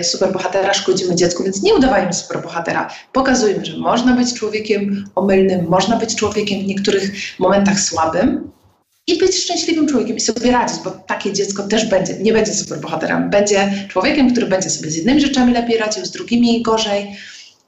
y, superbohatera, szkodzimy dziecku, więc nie udawajmy superbohatera. Pokazujmy, że można być człowiekiem omylnym, można być człowiekiem w niektórych momentach słabym, i być szczęśliwym człowiekiem i sobie radzić, bo takie dziecko też będzie, nie będzie superbohaterem, będzie człowiekiem, który będzie sobie z jednymi rzeczami lepiej radził, z drugimi gorzej.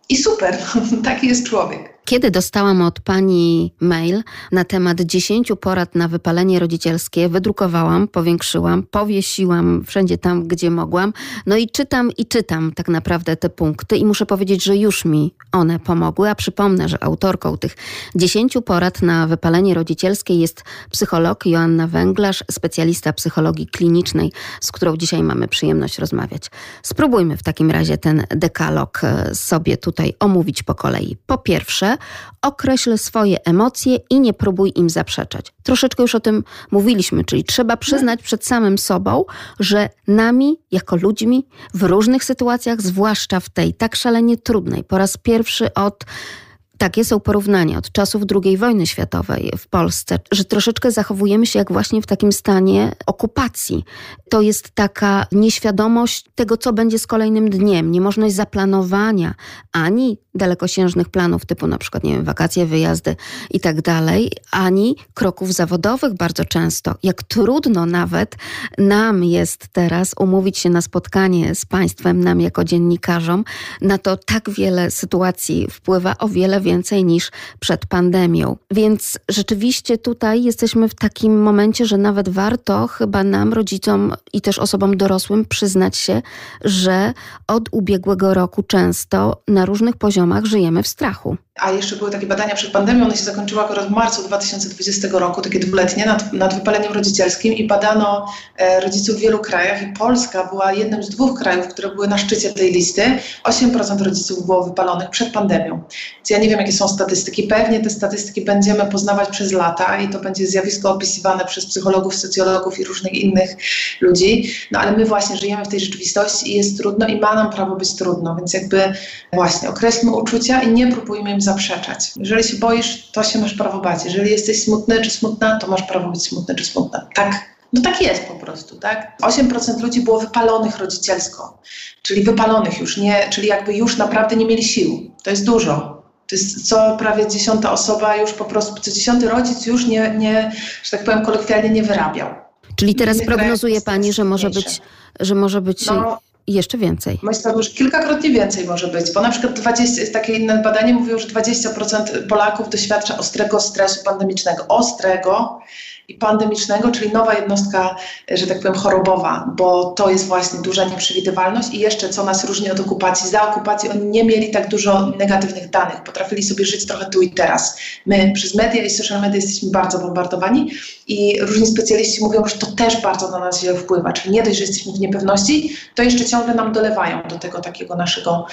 I super, taki jest człowiek. Kiedy dostałam od pani mail na temat 10 porad na wypalenie rodzicielskie, wydrukowałam, powiększyłam, powiesiłam wszędzie tam, gdzie mogłam. No i czytam i czytam tak naprawdę te punkty i muszę powiedzieć, że już mi one pomogły. A przypomnę, że autorką tych 10 porad na wypalenie rodzicielskie jest psycholog Joanna Węglarz, specjalista psychologii klinicznej, z którą dzisiaj mamy przyjemność rozmawiać. Spróbujmy w takim razie ten dekalog e, sobie tutaj omówić po kolei. Po pierwsze, określ swoje emocje i nie próbuj im zaprzeczać. Troszeczkę już o tym mówiliśmy, czyli trzeba przyznać przed samym sobą, że nami, jako ludźmi, w różnych sytuacjach, zwłaszcza w tej tak szalenie trudnej, po raz pierwszy od takie są porównania od czasów II wojny światowej w Polsce, że troszeczkę zachowujemy się jak właśnie w takim stanie okupacji. To jest taka nieświadomość tego, co będzie z kolejnym dniem, niemożność zaplanowania ani dalekosiężnych planów typu na przykład, nie wiem, wakacje, wyjazdy i tak dalej, ani kroków zawodowych bardzo często. Jak trudno nawet nam jest teraz umówić się na spotkanie z państwem, nam jako dziennikarzom, na to tak wiele sytuacji wpływa o wiele więcej niż przed pandemią. Więc rzeczywiście tutaj jesteśmy w takim momencie, że nawet warto chyba nam, rodzicom i też osobom dorosłym przyznać się, że od ubiegłego roku często na różnych poziomach żyjemy w strachu a jeszcze były takie badania przed pandemią, one się zakończyły akurat w marcu 2020 roku, takie dwuletnie, nad, nad wypaleniem rodzicielskim i badano e, rodziców w wielu krajach i Polska była jednym z dwóch krajów, które były na szczycie tej listy. 8% rodziców było wypalonych przed pandemią. Więc ja nie wiem, jakie są statystyki. Pewnie te statystyki będziemy poznawać przez lata i to będzie zjawisko opisywane przez psychologów, socjologów i różnych innych ludzi. No ale my właśnie żyjemy w tej rzeczywistości i jest trudno i ma nam prawo być trudno, więc jakby właśnie określmy uczucia i nie próbujmy im zaprzeczać. Jeżeli się boisz, to się masz prawo bać. Jeżeli jesteś smutny czy smutna, to masz prawo być smutny czy smutna. Tak. No tak jest po prostu, tak? 8% ludzi było wypalonych rodzicielsko, czyli wypalonych już, nie, czyli jakby już naprawdę nie mieli sił. To jest dużo. To jest co prawie dziesiąta osoba już po prostu, co dziesiąty rodzic już nie, nie że tak powiem kolokwialnie nie wyrabiał. Czyli teraz prognozuje Pani, że może być, że może być no, jeszcze więcej. Myślę, że kilkakrotnie więcej może być, bo na przykład 20, takie inne badanie mówiło, że 20% Polaków doświadcza ostrego stresu pandemicznego. Ostrego i pandemicznego, czyli nowa jednostka, że tak powiem, chorobowa, bo to jest właśnie duża nieprzewidywalność i jeszcze co nas różni od okupacji. Za okupacji oni nie mieli tak dużo negatywnych danych, potrafili sobie żyć trochę tu i teraz. My przez media i social media jesteśmy bardzo bombardowani i różni specjaliści mówią, że to też bardzo na nas źle wpływa, czyli nie dość, że jesteśmy w niepewności, to jeszcze ciągle nam dolewają do tego takiego naszego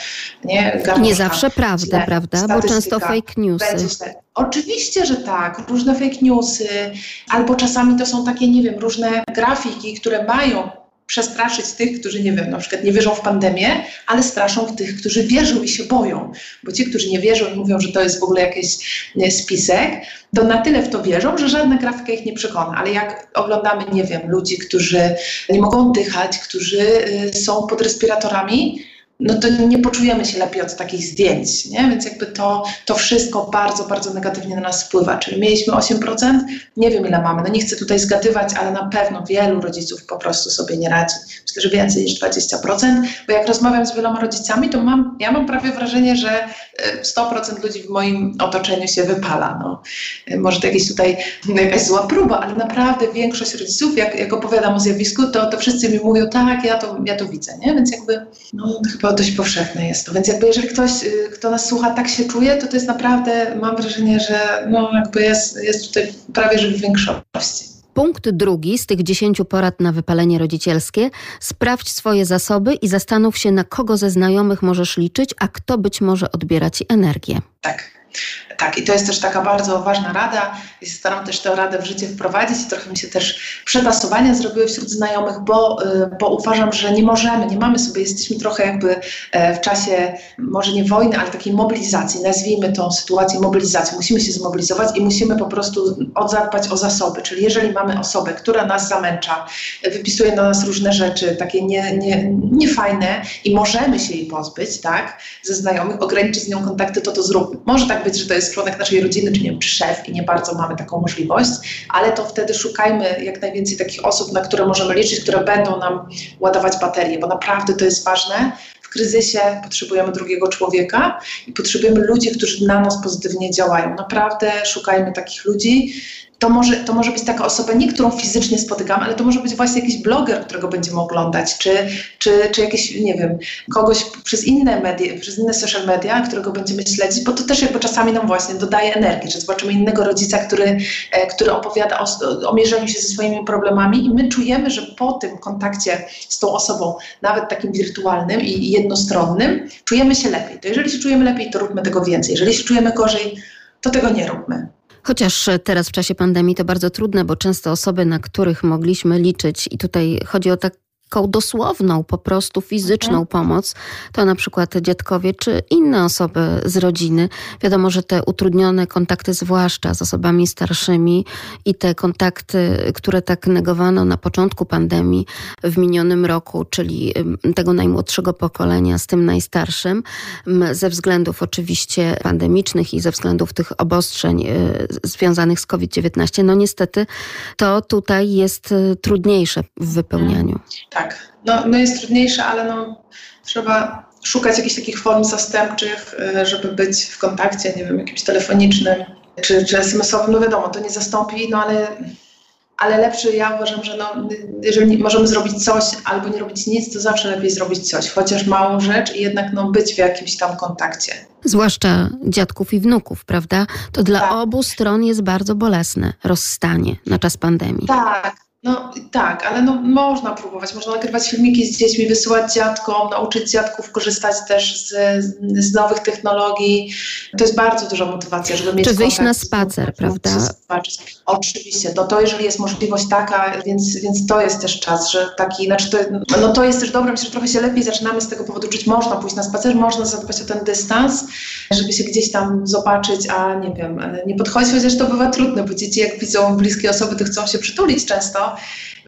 nie, Nie zawsze prawda, prawda, bo często fake newsy. Oczywiście, że tak. Różne fake newsy, albo czasami to są takie, nie wiem, różne grafiki, które mają przestraszyć tych, którzy nie wiem, na przykład nie wierzą w pandemię, ale straszą tych, którzy wierzą i się boją. Bo ci, którzy nie wierzą i mówią, że to jest w ogóle jakiś spisek, to na tyle w to wierzą, że żadna grafika ich nie przekona. Ale jak oglądamy, nie wiem, ludzi, którzy nie mogą oddychać, którzy y, są pod respiratorami, no to nie poczujemy się lepiej od takich zdjęć, nie? Więc jakby to, to wszystko bardzo, bardzo negatywnie na nas wpływa. Czyli mieliśmy 8%, nie wiem ile mamy, no nie chcę tutaj zgadywać, ale na pewno wielu rodziców po prostu sobie nie radzi. Myślę, że więcej niż 20%, bo jak rozmawiam z wieloma rodzicami, to mam, ja mam prawie wrażenie, że 100% ludzi w moim otoczeniu się wypala. No. Może to jakieś tutaj jakaś zła próba, ale naprawdę większość rodziców, jak, jak opowiadam o zjawisku, to, to wszyscy mi mówią, tak, ja to, ja to widzę, nie? Więc jakby, no chyba dość powszechne jest to. Więc jakby jeżeli ktoś, y, kto nas słucha, tak się czuje, to to jest naprawdę, mam wrażenie, że no jakby jest, jest tutaj prawie że w większości. Punkt drugi z tych dziesięciu porad na wypalenie rodzicielskie. Sprawdź swoje zasoby i zastanów się, na kogo ze znajomych możesz liczyć, a kto być może odbiera ci energię. Tak. Tak, i to jest też taka bardzo ważna rada. I staram też tę radę w życie wprowadzić. Trochę mi się też przetasowania zrobiły wśród znajomych, bo, y, bo uważam, że nie możemy, nie mamy sobie, jesteśmy trochę jakby e, w czasie, może nie wojny, ale takiej mobilizacji. Nazwijmy tą sytuację mobilizacją. Musimy się zmobilizować i musimy po prostu zadbać o zasoby. Czyli jeżeli mamy osobę, która nas zamęcza, wypisuje na nas różne rzeczy, takie nie, nie, niefajne i możemy się jej pozbyć, tak, ze znajomych, ograniczyć z nią kontakty, to to zróbmy. Może tak być, że to jest członek naszej rodziny, czy nie wiem, czy szef i nie bardzo mamy taką możliwość, ale to wtedy szukajmy jak najwięcej takich osób, na które możemy liczyć, które będą nam ładować baterie, bo naprawdę to jest ważne. W kryzysie potrzebujemy drugiego człowieka i potrzebujemy ludzi, którzy na nas pozytywnie działają. Naprawdę szukajmy takich ludzi to może, to może być taka osoba, nie którą fizycznie spotykam, ale to może być właśnie jakiś bloger, którego będziemy oglądać, czy, czy, czy jakiś, nie wiem, kogoś przez inne media, przez inne social media, którego będziemy śledzić, bo to też jakby czasami nam właśnie dodaje energii, że zobaczymy innego rodzica, który, e, który opowiada o, o mierzeniu się ze swoimi problemami i my czujemy, że po tym kontakcie z tą osobą, nawet takim wirtualnym i jednostronnym, czujemy się lepiej. To jeżeli się czujemy lepiej, to róbmy tego więcej. Jeżeli się czujemy gorzej, to tego nie róbmy. Chociaż teraz w czasie pandemii to bardzo trudne, bo często osoby, na których mogliśmy liczyć, i tutaj chodzi o tak dosłowną, po prostu fizyczną pomoc, to na przykład dziadkowie czy inne osoby z rodziny. Wiadomo, że te utrudnione kontakty, zwłaszcza z osobami starszymi i te kontakty, które tak negowano na początku pandemii w minionym roku, czyli tego najmłodszego pokolenia z tym najstarszym, ze względów oczywiście pandemicznych i ze względów tych obostrzeń y, związanych z COVID-19, no niestety to tutaj jest y, trudniejsze w wypełnianiu. Tak, no, no jest trudniejsze, ale no, trzeba szukać jakichś takich form zastępczych, y, żeby być w kontakcie, nie wiem, jakimś telefonicznym czy, czy SMS-owym. No wiadomo, to nie zastąpi, no ale, ale lepszy ja uważam, że no, jeżeli możemy zrobić coś albo nie robić nic, to zawsze lepiej zrobić coś, chociaż małą rzecz i jednak no, być w jakimś tam kontakcie. Zwłaszcza dziadków i wnuków, prawda? To dla tak. obu stron jest bardzo bolesne rozstanie na czas pandemii. Tak, no tak, ale no, można próbować, można nagrywać filmiki z dziećmi, wysyłać dziadkom, nauczyć dziadków korzystać też z, z nowych technologii. To jest bardzo duża motywacja, żeby mieć Czy wyjść na spacer, prawda? Oczywiście, to, to jeżeli jest możliwość taka, więc, więc to jest też czas, że taki, znaczy to, no to jest też dobre, myślę, że trochę się lepiej zaczynamy z tego powodu czuć. Można pójść na spacer, można zadbać o ten dystans, żeby się gdzieś tam zobaczyć, a nie wiem, nie podchodzić, chociaż to bywa trudne, bo dzieci jak widzą bliskie osoby, to chcą się przytulić często,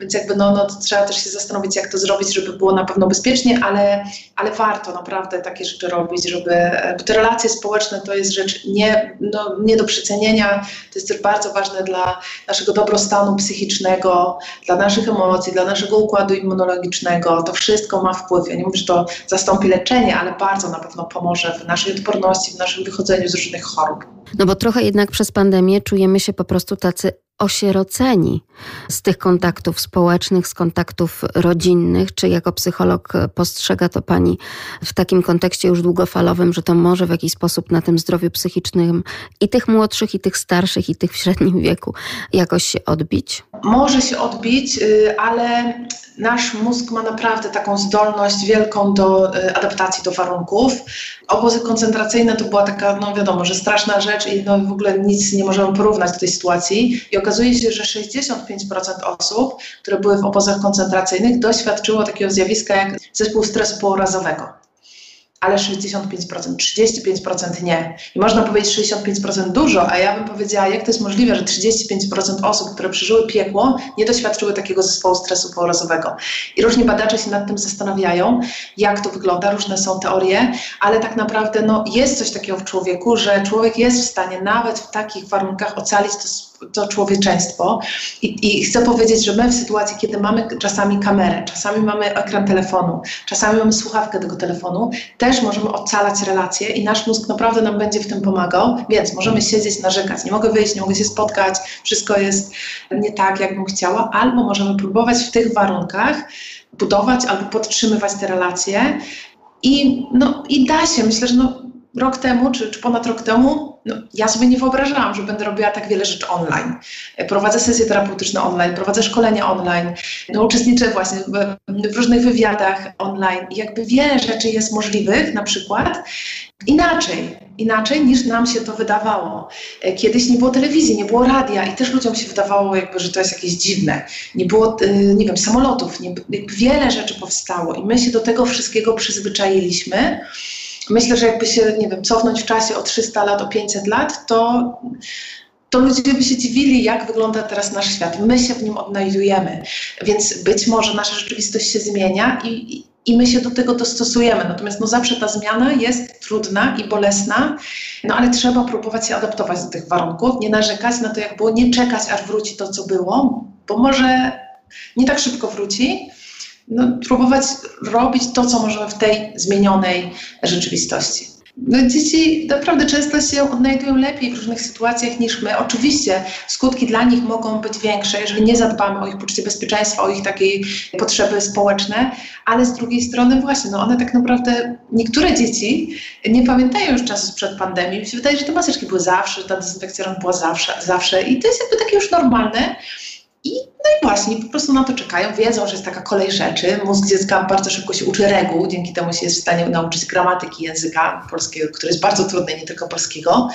więc jakby no, no trzeba też się zastanowić, jak to zrobić, żeby było na pewno bezpiecznie, ale, ale warto naprawdę takie rzeczy robić, żeby, te relacje społeczne to jest rzecz nie, no, nie do przecenienia, to jest też bardzo ważne dla naszego dobrostanu psychicznego, dla naszych emocji, dla naszego układu immunologicznego, to wszystko ma wpływ. Ja nie mówię, że to zastąpi leczenie, ale bardzo na pewno pomoże w naszej odporności, w naszym wychodzeniu z różnych chorób. No bo trochę jednak przez pandemię czujemy się po prostu tacy osieroceni z tych kontaktów społecznych, z kontaktów rodzinnych? Czy jako psycholog postrzega to Pani w takim kontekście już długofalowym, że to może w jakiś sposób na tym zdrowiu psychicznym i tych młodszych, i tych starszych, i tych w średnim wieku jakoś się odbić? Może się odbić, y, ale nasz mózg ma naprawdę taką zdolność wielką do y, adaptacji do warunków. Obozy koncentracyjne to była taka, no wiadomo, że straszna rzecz i no w ogóle nic nie możemy porównać do tej sytuacji. I okazuje się, że 65% osób, które były w obozach koncentracyjnych, doświadczyło takiego zjawiska jak zespół stresu pourazowego. Ale 65%, 35% nie. I można powiedzieć 65% dużo, a ja bym powiedziała, jak to jest możliwe, że 35% osób, które przeżyły piekło, nie doświadczyły takiego zespołu stresu pourazowego. I różni badacze się nad tym zastanawiają, jak to wygląda, różne są teorie, ale tak naprawdę no, jest coś takiego w człowieku, że człowiek jest w stanie nawet w takich warunkach ocalić to to człowieczeństwo. I, I, chcę powiedzieć, że my w sytuacji, kiedy mamy czasami kamerę, czasami mamy ekran telefonu, czasami mamy słuchawkę tego telefonu, też możemy ocalać relacje i nasz mózg naprawdę nam będzie w tym pomagał, więc możemy siedzieć, narzekać, nie mogę wyjść, nie mogę się spotkać, wszystko jest nie tak, jakbym chciała, albo możemy próbować w tych warunkach budować albo podtrzymywać te relacje. I, no, i da się, myślę, że no, rok temu, czy, czy ponad rok temu, no, ja sobie nie wyobrażałam, że będę robiła tak wiele rzeczy online. Prowadzę sesje terapeutyczne online, prowadzę szkolenia online, no, uczestniczę właśnie w, w różnych wywiadach online i jakby wiele rzeczy jest możliwych, na przykład inaczej, inaczej niż nam się to wydawało. Kiedyś nie było telewizji, nie było radia i też ludziom się wydawało, jakby, że to jest jakieś dziwne. Nie było, y, nie wiem, samolotów, nie, wiele rzeczy powstało i my się do tego wszystkiego przyzwyczailiśmy. Myślę, że jakby się, nie wiem, cofnąć w czasie o 300 lat, o 500 lat, to, to ludzie by się dziwili, jak wygląda teraz nasz świat. My się w nim odnajdujemy, więc być może nasza rzeczywistość się zmienia i, i my się do tego dostosujemy. Natomiast no, zawsze ta zmiana jest trudna i bolesna, no ale trzeba próbować się adaptować do tych warunków, nie narzekać na to, jak było, nie czekać, aż wróci to, co było, bo może nie tak szybko wróci, no, próbować robić to, co możemy w tej zmienionej rzeczywistości. No, dzieci naprawdę często się odnajdują lepiej w różnych sytuacjach niż my. Oczywiście skutki dla nich mogą być większe, jeżeli nie zadbamy o ich poczucie bezpieczeństwa, o ich takie potrzeby społeczne, ale z drugiej strony właśnie, no one tak naprawdę, niektóre dzieci nie pamiętają już czasu sprzed pandemii. Mi się wydaje, że te maseczki były zawsze, ta dezynfekcja była zawsze, zawsze i to jest jakby takie już normalne. I, no i właśnie, po prostu na to czekają, wiedzą, że jest taka kolej rzeczy. Mózg dziecka bardzo szybko się uczy reguł, dzięki temu się jest w stanie nauczyć gramatyki języka polskiego, który jest bardzo trudny, nie tylko polskiego.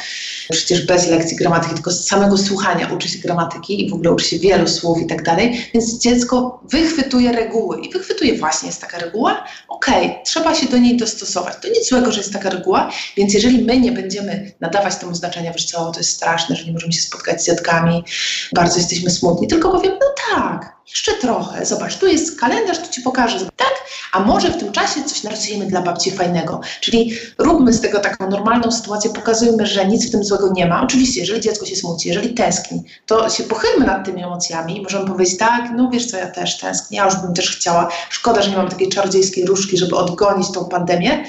Przecież bez lekcji gramatyki, tylko z samego słuchania uczy się gramatyki i w ogóle uczy się wielu słów i tak dalej. Więc dziecko wychwytuje reguły i wychwytuje właśnie, jest taka reguła, okej, okay, trzeba się do niej dostosować. To nic złego, że jest taka reguła, więc jeżeli my nie będziemy nadawać temu znaczenia, wiesz co, to jest straszne, że nie możemy się spotkać z dziadkami, bardzo jesteśmy smutni, tylko powiem, no tak, jeszcze trochę, zobacz, tu jest kalendarz, tu ci pokażę, tak? A może w tym czasie coś narysujemy dla babci fajnego. Czyli róbmy z tego taką normalną sytuację, pokazujmy, że nic w tym złego nie ma. Oczywiście, jeżeli dziecko się smuci, jeżeli tęskni, to się pochylmy nad tymi emocjami i możemy powiedzieć, tak, no wiesz co, ja też tęsknię, ja już bym też chciała, szkoda, że nie mam takiej czarodziejskiej różki, żeby odgonić tą pandemię,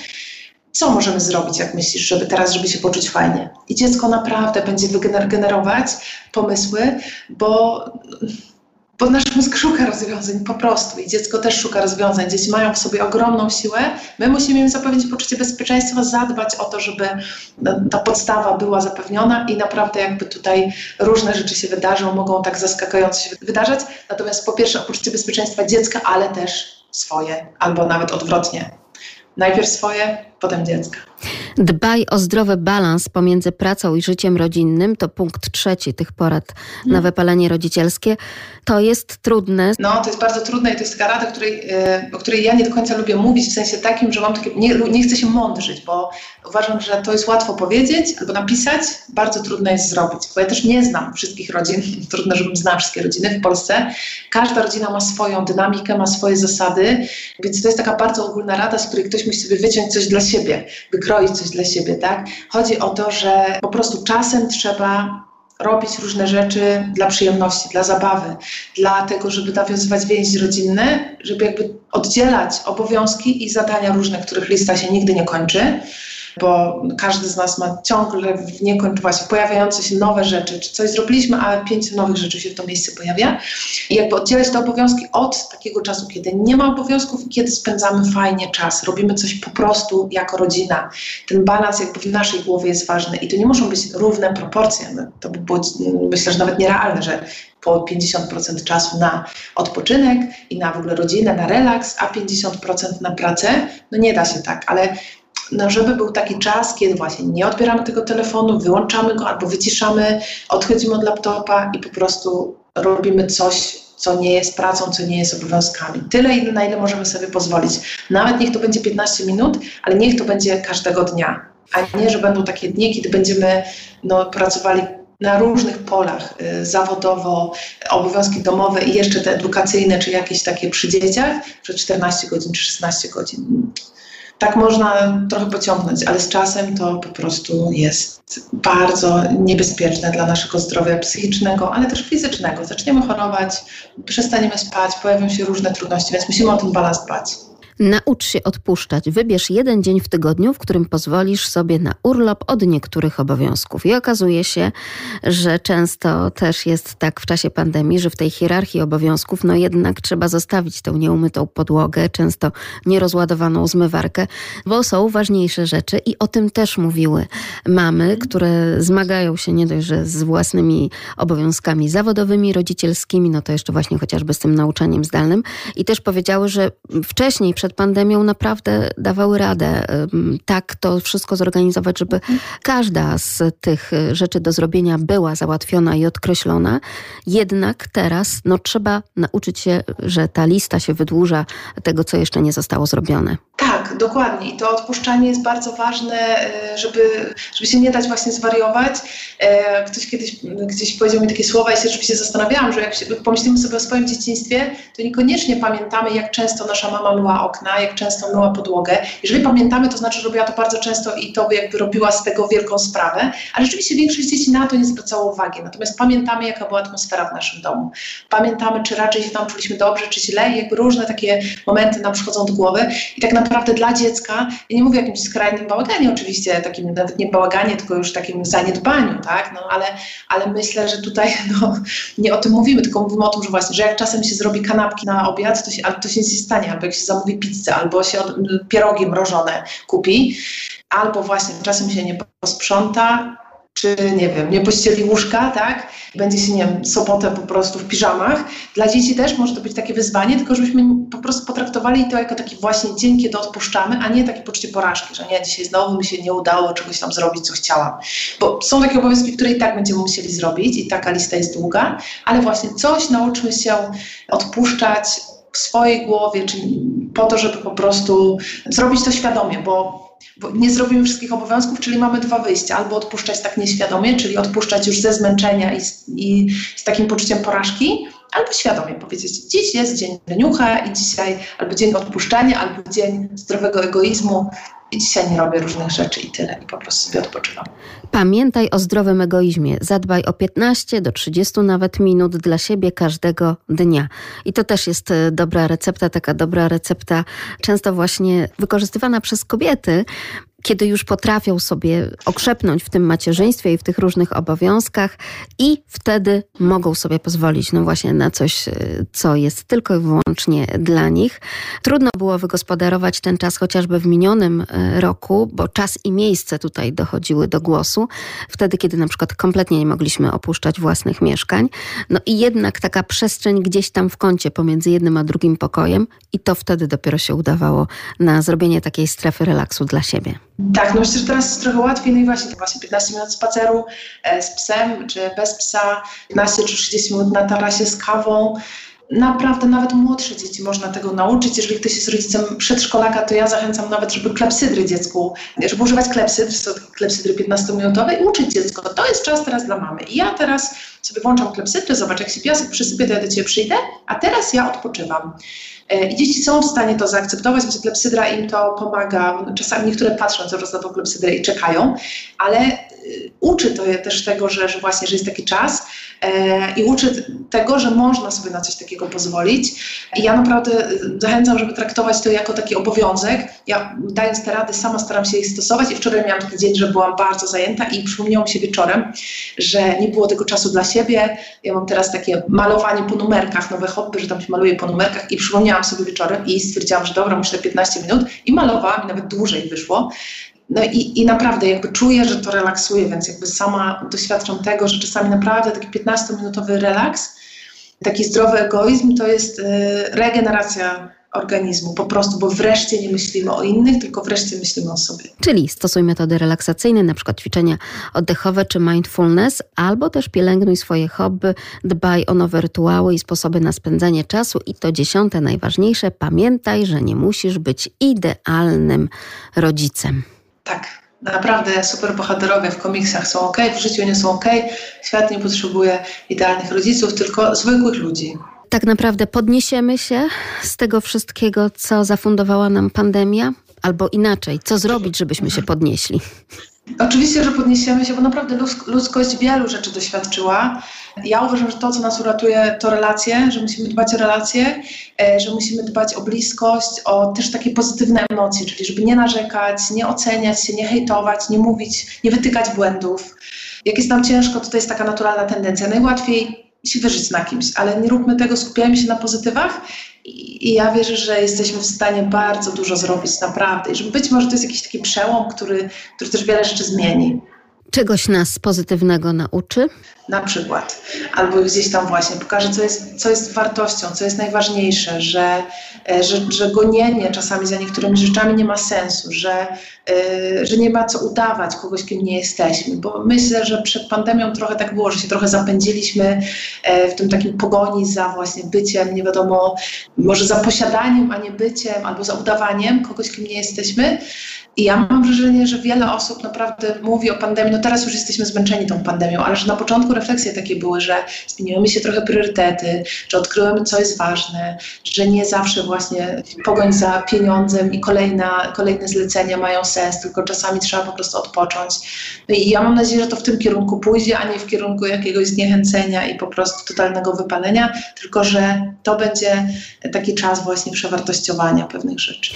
co możemy zrobić, jak myślisz, żeby teraz, żeby się poczuć fajnie? I dziecko naprawdę będzie wygenerować pomysły, bo bo nasz mózg szuka rozwiązań po prostu i dziecko też szuka rozwiązań. Dzieci mają w sobie ogromną siłę. My musimy im zapewnić poczucie bezpieczeństwa, zadbać o to, żeby ta podstawa była zapewniona i naprawdę jakby tutaj różne rzeczy się wydarzą, mogą tak zaskakująco się wydarzać. Natomiast po pierwsze poczucie bezpieczeństwa dziecka, ale też swoje, albo nawet odwrotnie. Najpierw swoje, potem dziecka. Dbaj o zdrowy balans pomiędzy pracą i życiem rodzinnym. To punkt trzeci tych porad na mhm. wypalenie rodzicielskie. To jest trudne. No, to jest bardzo trudne i to jest taka rada, której, e, o której ja nie do końca lubię mówić, w sensie takim, że mam takie, nie, nie chcę się mądrzyć, bo uważam, że to jest łatwo powiedzieć albo napisać, bardzo trudno jest zrobić. Bo ja też nie znam wszystkich rodzin, trudno, żebym znała wszystkie rodziny w Polsce. Każda rodzina ma swoją dynamikę, ma swoje zasady, więc to jest taka bardzo ogólna rada, z której ktoś musi sobie wyciąć coś dla siebie, wykroić coś dla siebie, tak? Chodzi o to, że po prostu czasem trzeba robić różne rzeczy dla przyjemności, dla zabawy, dla tego, żeby nawiązywać więzi rodzinne, żeby jakby oddzielać obowiązki i zadania różne, których lista się nigdy nie kończy bo każdy z nas ma ciągle w niekończoności pojawiające się nowe rzeczy, czy coś zrobiliśmy, a pięć nowych rzeczy się w to miejsce pojawia. I jakby oddzielać te obowiązki od takiego czasu, kiedy nie ma obowiązków i kiedy spędzamy fajnie czas, robimy coś po prostu jako rodzina. Ten balans jakby w naszej głowie jest ważny i to nie muszą być równe proporcje. No, to by było, myślę, że nawet nierealne, że po 50% czasu na odpoczynek i na w ogóle rodzinę, na relaks, a 50% na pracę. No nie da się tak, ale no, żeby był taki czas, kiedy właśnie nie odbieramy tego telefonu, wyłączamy go albo wyciszamy, odchodzimy od laptopa i po prostu robimy coś co nie jest pracą, co nie jest obowiązkami. Tyle, na ile możemy sobie pozwolić. Nawet niech to będzie 15 minut, ale niech to będzie każdego dnia, a nie, że będą takie dni, kiedy będziemy no, pracowali na różnych polach, y, zawodowo, obowiązki domowe i jeszcze te edukacyjne, czy jakieś takie przy dzieciach, przez 14 godzin czy 16 godzin. Tak można trochę pociągnąć, ale z czasem to po prostu jest bardzo niebezpieczne dla naszego zdrowia psychicznego, ale też fizycznego. Zaczniemy chorować, przestaniemy spać, pojawią się różne trudności, więc musimy o ten balans dbać. Naucz się odpuszczać. Wybierz jeden dzień w tygodniu, w którym pozwolisz sobie na urlop od niektórych obowiązków. I okazuje się, że często też jest tak w czasie pandemii, że w tej hierarchii obowiązków, no jednak trzeba zostawić tę nieumytą podłogę, często nierozładowaną zmywarkę, bo są ważniejsze rzeczy i o tym też mówiły mamy, które zmagają się nie dość, że z własnymi obowiązkami zawodowymi, rodzicielskimi, no to jeszcze właśnie chociażby z tym nauczaniem zdalnym i też powiedziały, że wcześniej przed pandemią naprawdę dawały radę tak to wszystko zorganizować, żeby każda z tych rzeczy do zrobienia była załatwiona i odkreślona. Jednak teraz no, trzeba nauczyć się, że ta lista się wydłuża tego, co jeszcze nie zostało zrobione. Tak, dokładnie. I to odpuszczanie jest bardzo ważne, e, żeby, żeby się nie dać właśnie zwariować. E, ktoś kiedyś gdzieś powiedział mi takie słowa i się rzeczywiście zastanawiałam, że jak pomyślimy sobie o swoim dzieciństwie, to niekoniecznie pamiętamy, jak często nasza mama myła okna, jak często myła podłogę. Jeżeli pamiętamy, to znaczy, że robiła to bardzo często i to jakby robiła z tego wielką sprawę, ale rzeczywiście większość dzieci na to nie zwracało uwagi. Natomiast pamiętamy, jaka była atmosfera w naszym domu. Pamiętamy, czy raczej się tam czuliśmy dobrze, czy źle i jakby różne takie momenty nam przychodzą do głowy i tak naprawdę dla dziecka, ja nie mówię o jakimś skrajnym bałaganie oczywiście, takim nawet nie bałaganie, tylko już takim zaniedbaniu, tak, no ale, ale myślę, że tutaj no, nie o tym mówimy, tylko mówimy o tym, że właśnie, że jak czasem się zrobi kanapki na obiad, to się, to się nic nie stanie, albo jak się zamówi pizzę, albo się pierogi mrożone kupi, albo właśnie czasem się nie posprząta, czy nie wiem, nie pościeli łóżka, tak? Będzie się, nie wiem, sobotę po prostu w piżamach. Dla dzieci też może to być takie wyzwanie, tylko żebyśmy po prostu potraktowali to jako taki właśnie dzień, kiedy odpuszczamy, a nie takie poczucie porażki, że nie, dzisiaj znowu mi się nie udało czegoś tam zrobić, co chciałam. Bo są takie obowiązki, które i tak będziemy musieli zrobić i taka lista jest długa, ale właśnie coś nauczmy się odpuszczać w swojej głowie, czyli po to, żeby po prostu zrobić to świadomie, bo bo nie zrobimy wszystkich obowiązków, czyli mamy dwa wyjścia. Albo odpuszczać tak nieświadomie, czyli odpuszczać już ze zmęczenia i z, i z takim poczuciem porażki, albo świadomie powiedzieć, dziś jest dzień leniucha i dzisiaj albo dzień odpuszczania, albo dzień zdrowego egoizmu i dzisiaj nie robię różnych rzeczy i tyle, i po prostu sobie odpoczywam. Pamiętaj o zdrowym egoizmie. Zadbaj o 15 do 30 nawet minut dla siebie każdego dnia. I to też jest e, dobra recepta, taka dobra recepta, często właśnie wykorzystywana przez kobiety, kiedy już potrafią sobie okrzepnąć w tym macierzyństwie i w tych różnych obowiązkach i wtedy mogą sobie pozwolić no właśnie na coś, e, co jest tylko i wyłącznie dla nich. Trudno było wygospodarować ten czas chociażby w minionym e, roku, bo czas i miejsce tutaj dochodziły do głosu, wtedy kiedy na przykład kompletnie nie mogliśmy opuszczać własnych mieszkań. No i jednak taka przestrzeń gdzieś tam w kącie pomiędzy jednym a drugim pokojem i to wtedy dopiero się udawało na zrobienie takiej strefy relaksu dla siebie. Tak, no myślę, że teraz jest trochę łatwiej, no i właśnie, właśnie 15 minut spaceru e, z psem, czy bez psa, 15 czy 30 minut na tarasie z kawą. Naprawdę nawet młodsze dzieci można tego nauczyć. Jeżeli ktoś jest rodzicem przedszkolaka, to ja zachęcam nawet, żeby klepsydry dziecku, żeby używać klepsydr, klepsydry 15-minutowe i uczyć dziecko. To jest czas teraz dla mamy. I ja teraz sobie włączam klepsydry, zobacz, jak się piasek przysypie, to ja do Ciebie przyjdę, a teraz ja odpoczywam. E, I dzieci są w stanie to zaakceptować, więc klepsydra im to pomaga. Czasami niektóre patrzą coraz na tą klepsydrę i czekają, ale y, uczy to je też tego, że, że właśnie, że jest taki czas i uczy tego, że można sobie na coś takiego pozwolić. I ja naprawdę zachęcam, żeby traktować to jako taki obowiązek. Ja dając te rady sama staram się ich stosować i wczoraj miałam taki dzień, że byłam bardzo zajęta i przypomniało mi się wieczorem, że nie było tego czasu dla siebie. Ja mam teraz takie malowanie po numerkach, nowe hobby, że tam się maluje po numerkach i przypomniałam sobie wieczorem i stwierdziłam, że dobra, muszę 15 minut i malowałam i nawet dłużej wyszło. No i, i naprawdę jakby czuję, że to relaksuje, więc jakby sama doświadczam tego, że czasami naprawdę taki 15-minutowy relaks, taki zdrowy egoizm to jest y, regeneracja organizmu, po prostu, bo wreszcie nie myślimy o innych, tylko wreszcie myślimy o sobie. Czyli stosuj metody relaksacyjne, na przykład ćwiczenia oddechowe czy mindfulness, albo też pielęgnuj swoje hobby, dbaj o nowe rytuały i sposoby na spędzanie czasu. I to dziesiąte, najważniejsze, pamiętaj, że nie musisz być idealnym rodzicem. Tak, naprawdę super bohaterowie w komiksach są ok, w życiu nie są ok. Świat nie potrzebuje idealnych rodziców, tylko zwykłych ludzi tak naprawdę podniesiemy się z tego wszystkiego, co zafundowała nam pandemia? Albo inaczej, co zrobić, żebyśmy się podnieśli? Oczywiście, że podniesiemy się, bo naprawdę ludzkość wielu rzeczy doświadczyła. Ja uważam, że to, co nas uratuje, to relacje, że musimy dbać o relacje, e, że musimy dbać o bliskość, o też takie pozytywne emocje, czyli żeby nie narzekać, nie oceniać się, nie hejtować, nie mówić, nie wytykać błędów. Jak jest nam ciężko, to to jest taka naturalna tendencja. Najłatwiej się wyżyć na kimś, ale nie róbmy tego, skupiajmy się na pozytywach i, ja wierzę, że jesteśmy w stanie bardzo dużo zrobić naprawdę i że być może to jest jakiś taki przełom, który, który też wiele rzeczy zmieni. Czegoś nas pozytywnego nauczy? Na przykład. Albo gdzieś tam właśnie pokaże, co jest, co jest wartością, co jest najważniejsze, że, e, że, że gonienie czasami za niektórymi rzeczami nie ma sensu, że, yy, że nie ma co udawać kogoś, kim nie jesteśmy. Bo myślę, że przed pandemią trochę tak było, że się trochę zapędziliśmy e, w tym takim pogoni za właśnie byciem, nie wiadomo, może za posiadaniem, a nie byciem, albo za udawaniem kogoś, kim nie jesteśmy. I ja mam wrażenie, że wiele osób naprawdę mówi o pandemii, no teraz już jesteśmy zmęczeni tą pandemią, ale że na początku refleksje takie były, że zmieniły mi się trochę priorytety, że odkryłem, co jest ważne, że nie zawsze właśnie pogoń za pieniądzem i kolejna, kolejne zlecenia mają sens, tylko czasami trzeba po prostu odpocząć. No i ja mam nadzieję, że to w tym kierunku pójdzie, a nie w kierunku jakiegoś zniechęcenia i po prostu totalnego wypalenia, tylko że to będzie taki czas właśnie przewartościowania pewnych rzeczy.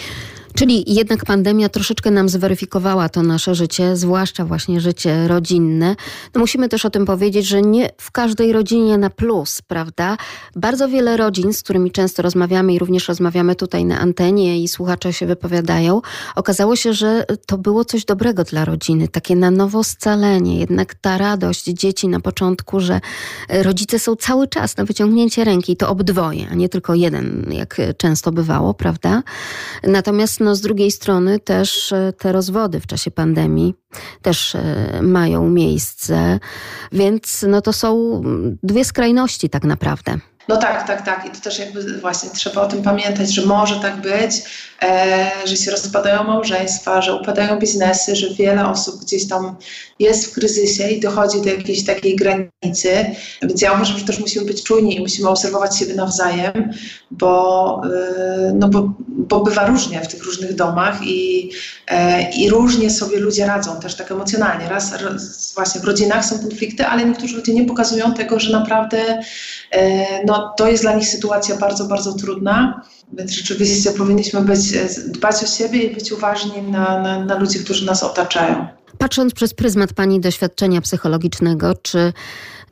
Czyli jednak pandemia troszeczkę nam zweryfikowała to nasze życie, zwłaszcza właśnie życie rodzinne. No musimy też o tym powiedzieć, że nie w każdej rodzinie na plus, prawda? Bardzo wiele rodzin, z którymi często rozmawiamy i również rozmawiamy tutaj na antenie i słuchacze się wypowiadają, okazało się, że to było coś dobrego dla rodziny, takie na nowo scalenie, jednak ta radość dzieci na początku, że rodzice są cały czas na wyciągnięcie ręki, to obdwoje, a nie tylko jeden, jak często bywało, prawda? Natomiast no, no z drugiej strony też e, te rozwody w czasie pandemii też e, mają miejsce, więc no to są dwie skrajności tak naprawdę. No tak, tak, tak. I to też jakby właśnie trzeba o tym pamiętać, że może tak być, e, że się rozpadają małżeństwa, że upadają biznesy, że wiele osób gdzieś tam jest w kryzysie i dochodzi do jakiejś takiej granicy. Więc ja uważam, że też musimy być czujni i musimy obserwować siebie nawzajem, bo, e, no bo, bo bywa różnie w tych różnych domach i, e, i różnie sobie ludzie radzą też tak emocjonalnie. Raz, raz właśnie w rodzinach są konflikty, ale niektórzy ludzie nie pokazują tego, że naprawdę e, no, to jest dla nich sytuacja bardzo, bardzo trudna. Więc rzeczywiście powinniśmy być, dbać o siebie i być uważni na, na, na ludzi, którzy nas otaczają. Patrząc przez pryzmat Pani doświadczenia psychologicznego, czy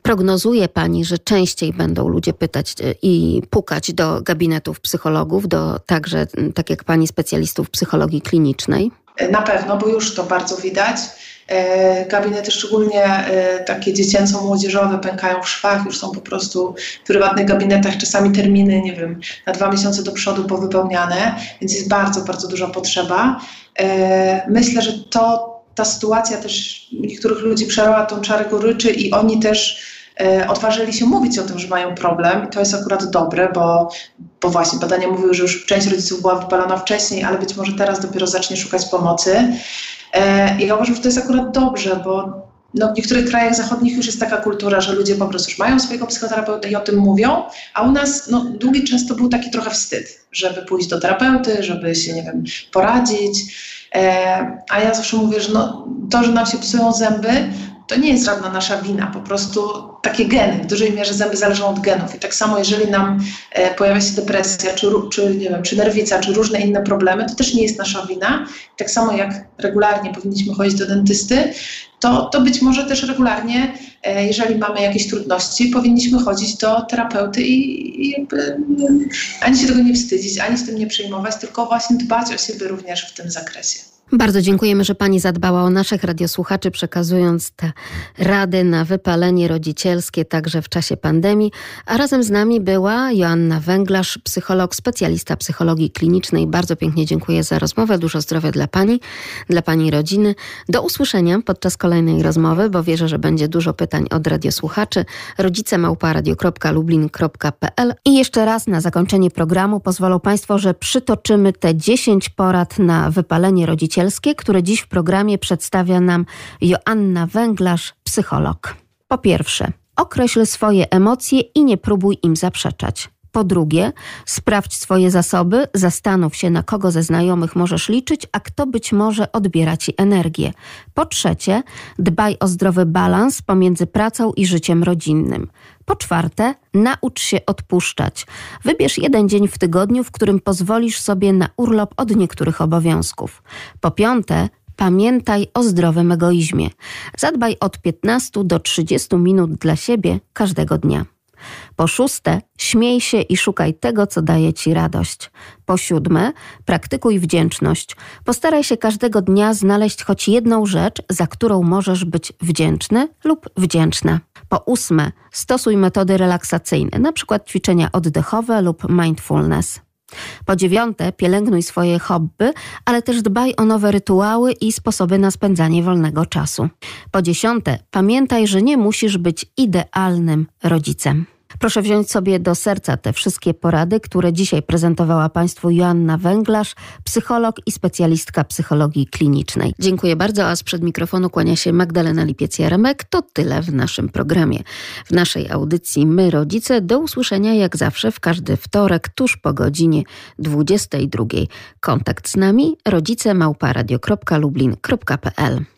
prognozuje Pani, że częściej będą ludzie pytać e, i pukać do gabinetów psychologów, do także, tak jak Pani, specjalistów psychologii klinicznej? Na pewno, bo już to bardzo widać. E, gabinety szczególnie e, takie dziecięco-młodzieżowe pękają w szwach, już są po prostu w prywatnych gabinetach czasami terminy, nie wiem, na dwa miesiące do przodu powypełniane, więc jest bardzo, bardzo duża potrzeba. E, myślę, że to ta sytuacja też niektórych ludzi przerwała tą czarę goryczy i oni też odważyli się mówić o tym, że mają problem i to jest akurat dobre, bo, bo właśnie badania mówiły, że już część rodziców była wypalona wcześniej, ale być może teraz dopiero zacznie szukać pomocy. E, I ja uważam, że to jest akurat dobrze, bo no, w niektórych krajach zachodnich już jest taka kultura, że ludzie po prostu już mają swojego psychoterapeuta i o tym mówią, a u nas no, długi często był taki trochę wstyd, żeby pójść do terapeuty, żeby się, nie wiem, poradzić. E, a ja zawsze mówię, że no, to, że nam się psują zęby, to nie jest żadna nasza wina, po prostu takie geny, w dużej mierze zęby zależą od genów i tak samo jeżeli nam e, pojawia się depresja, czy, czy, nie wiem, czy nerwica, czy różne inne problemy, to też nie jest nasza wina. tak samo jak regularnie powinniśmy chodzić do dentysty, to, to być może też regularnie, e, jeżeli mamy jakieś trudności, powinniśmy chodzić do terapeuty i, i jakby ani się tego nie wstydzić, ani z tym nie przejmować, tylko właśnie dbać o siebie również w tym zakresie. Bardzo dziękujemy, że Pani zadbała o naszych radiosłuchaczy, przekazując te rady na wypalenie rodzicielskie także w czasie pandemii. A razem z nami była Joanna Węglarz, psycholog, specjalista psychologii klinicznej. Bardzo pięknie dziękuję za rozmowę. Dużo zdrowia dla Pani, dla Pani rodziny. Do usłyszenia podczas kolejnej rozmowy, bo wierzę, że będzie dużo pytań od radiosłuchaczy. Rodzice małparadio.lublin.pl I jeszcze raz na zakończenie programu pozwolą Państwo, że przytoczymy te 10 porad na wypalenie rodzicielskie które dziś w programie przedstawia nam Joanna Węglarz, psycholog. Po pierwsze, określ swoje emocje i nie próbuj im zaprzeczać. Po drugie, sprawdź swoje zasoby, zastanów się, na kogo ze znajomych możesz liczyć, a kto być może odbiera ci energię. Po trzecie, dbaj o zdrowy balans pomiędzy pracą i życiem rodzinnym. Po czwarte, naucz się odpuszczać. Wybierz jeden dzień w tygodniu, w którym pozwolisz sobie na urlop od niektórych obowiązków. Po piąte, pamiętaj o zdrowym egoizmie. Zadbaj od 15 do 30 minut dla siebie każdego dnia. Po szóste, śmiej się i szukaj tego, co daje ci radość. Po siódme, praktykuj wdzięczność. Postaraj się każdego dnia znaleźć choć jedną rzecz, za którą możesz być wdzięczny lub wdzięczna. Po ósme, stosuj metody relaksacyjne, np. ćwiczenia oddechowe lub mindfulness. Po dziewiąte, pielęgnuj swoje hobby, ale też dbaj o nowe rytuały i sposoby na spędzanie wolnego czasu. Po dziesiąte, pamiętaj, że nie musisz być idealnym rodzicem. Proszę wziąć sobie do serca te wszystkie porady, które dzisiaj prezentowała Państwu Joanna Węglarz, psycholog i specjalistka psychologii klinicznej. Dziękuję bardzo, a sprzed mikrofonu kłania się Magdalena Lipiec-Jaremek. To tyle w naszym programie. W naszej audycji My Rodzice do usłyszenia jak zawsze w każdy wtorek tuż po godzinie 22. Kontakt z nami rodzice małparadio.lublin.pl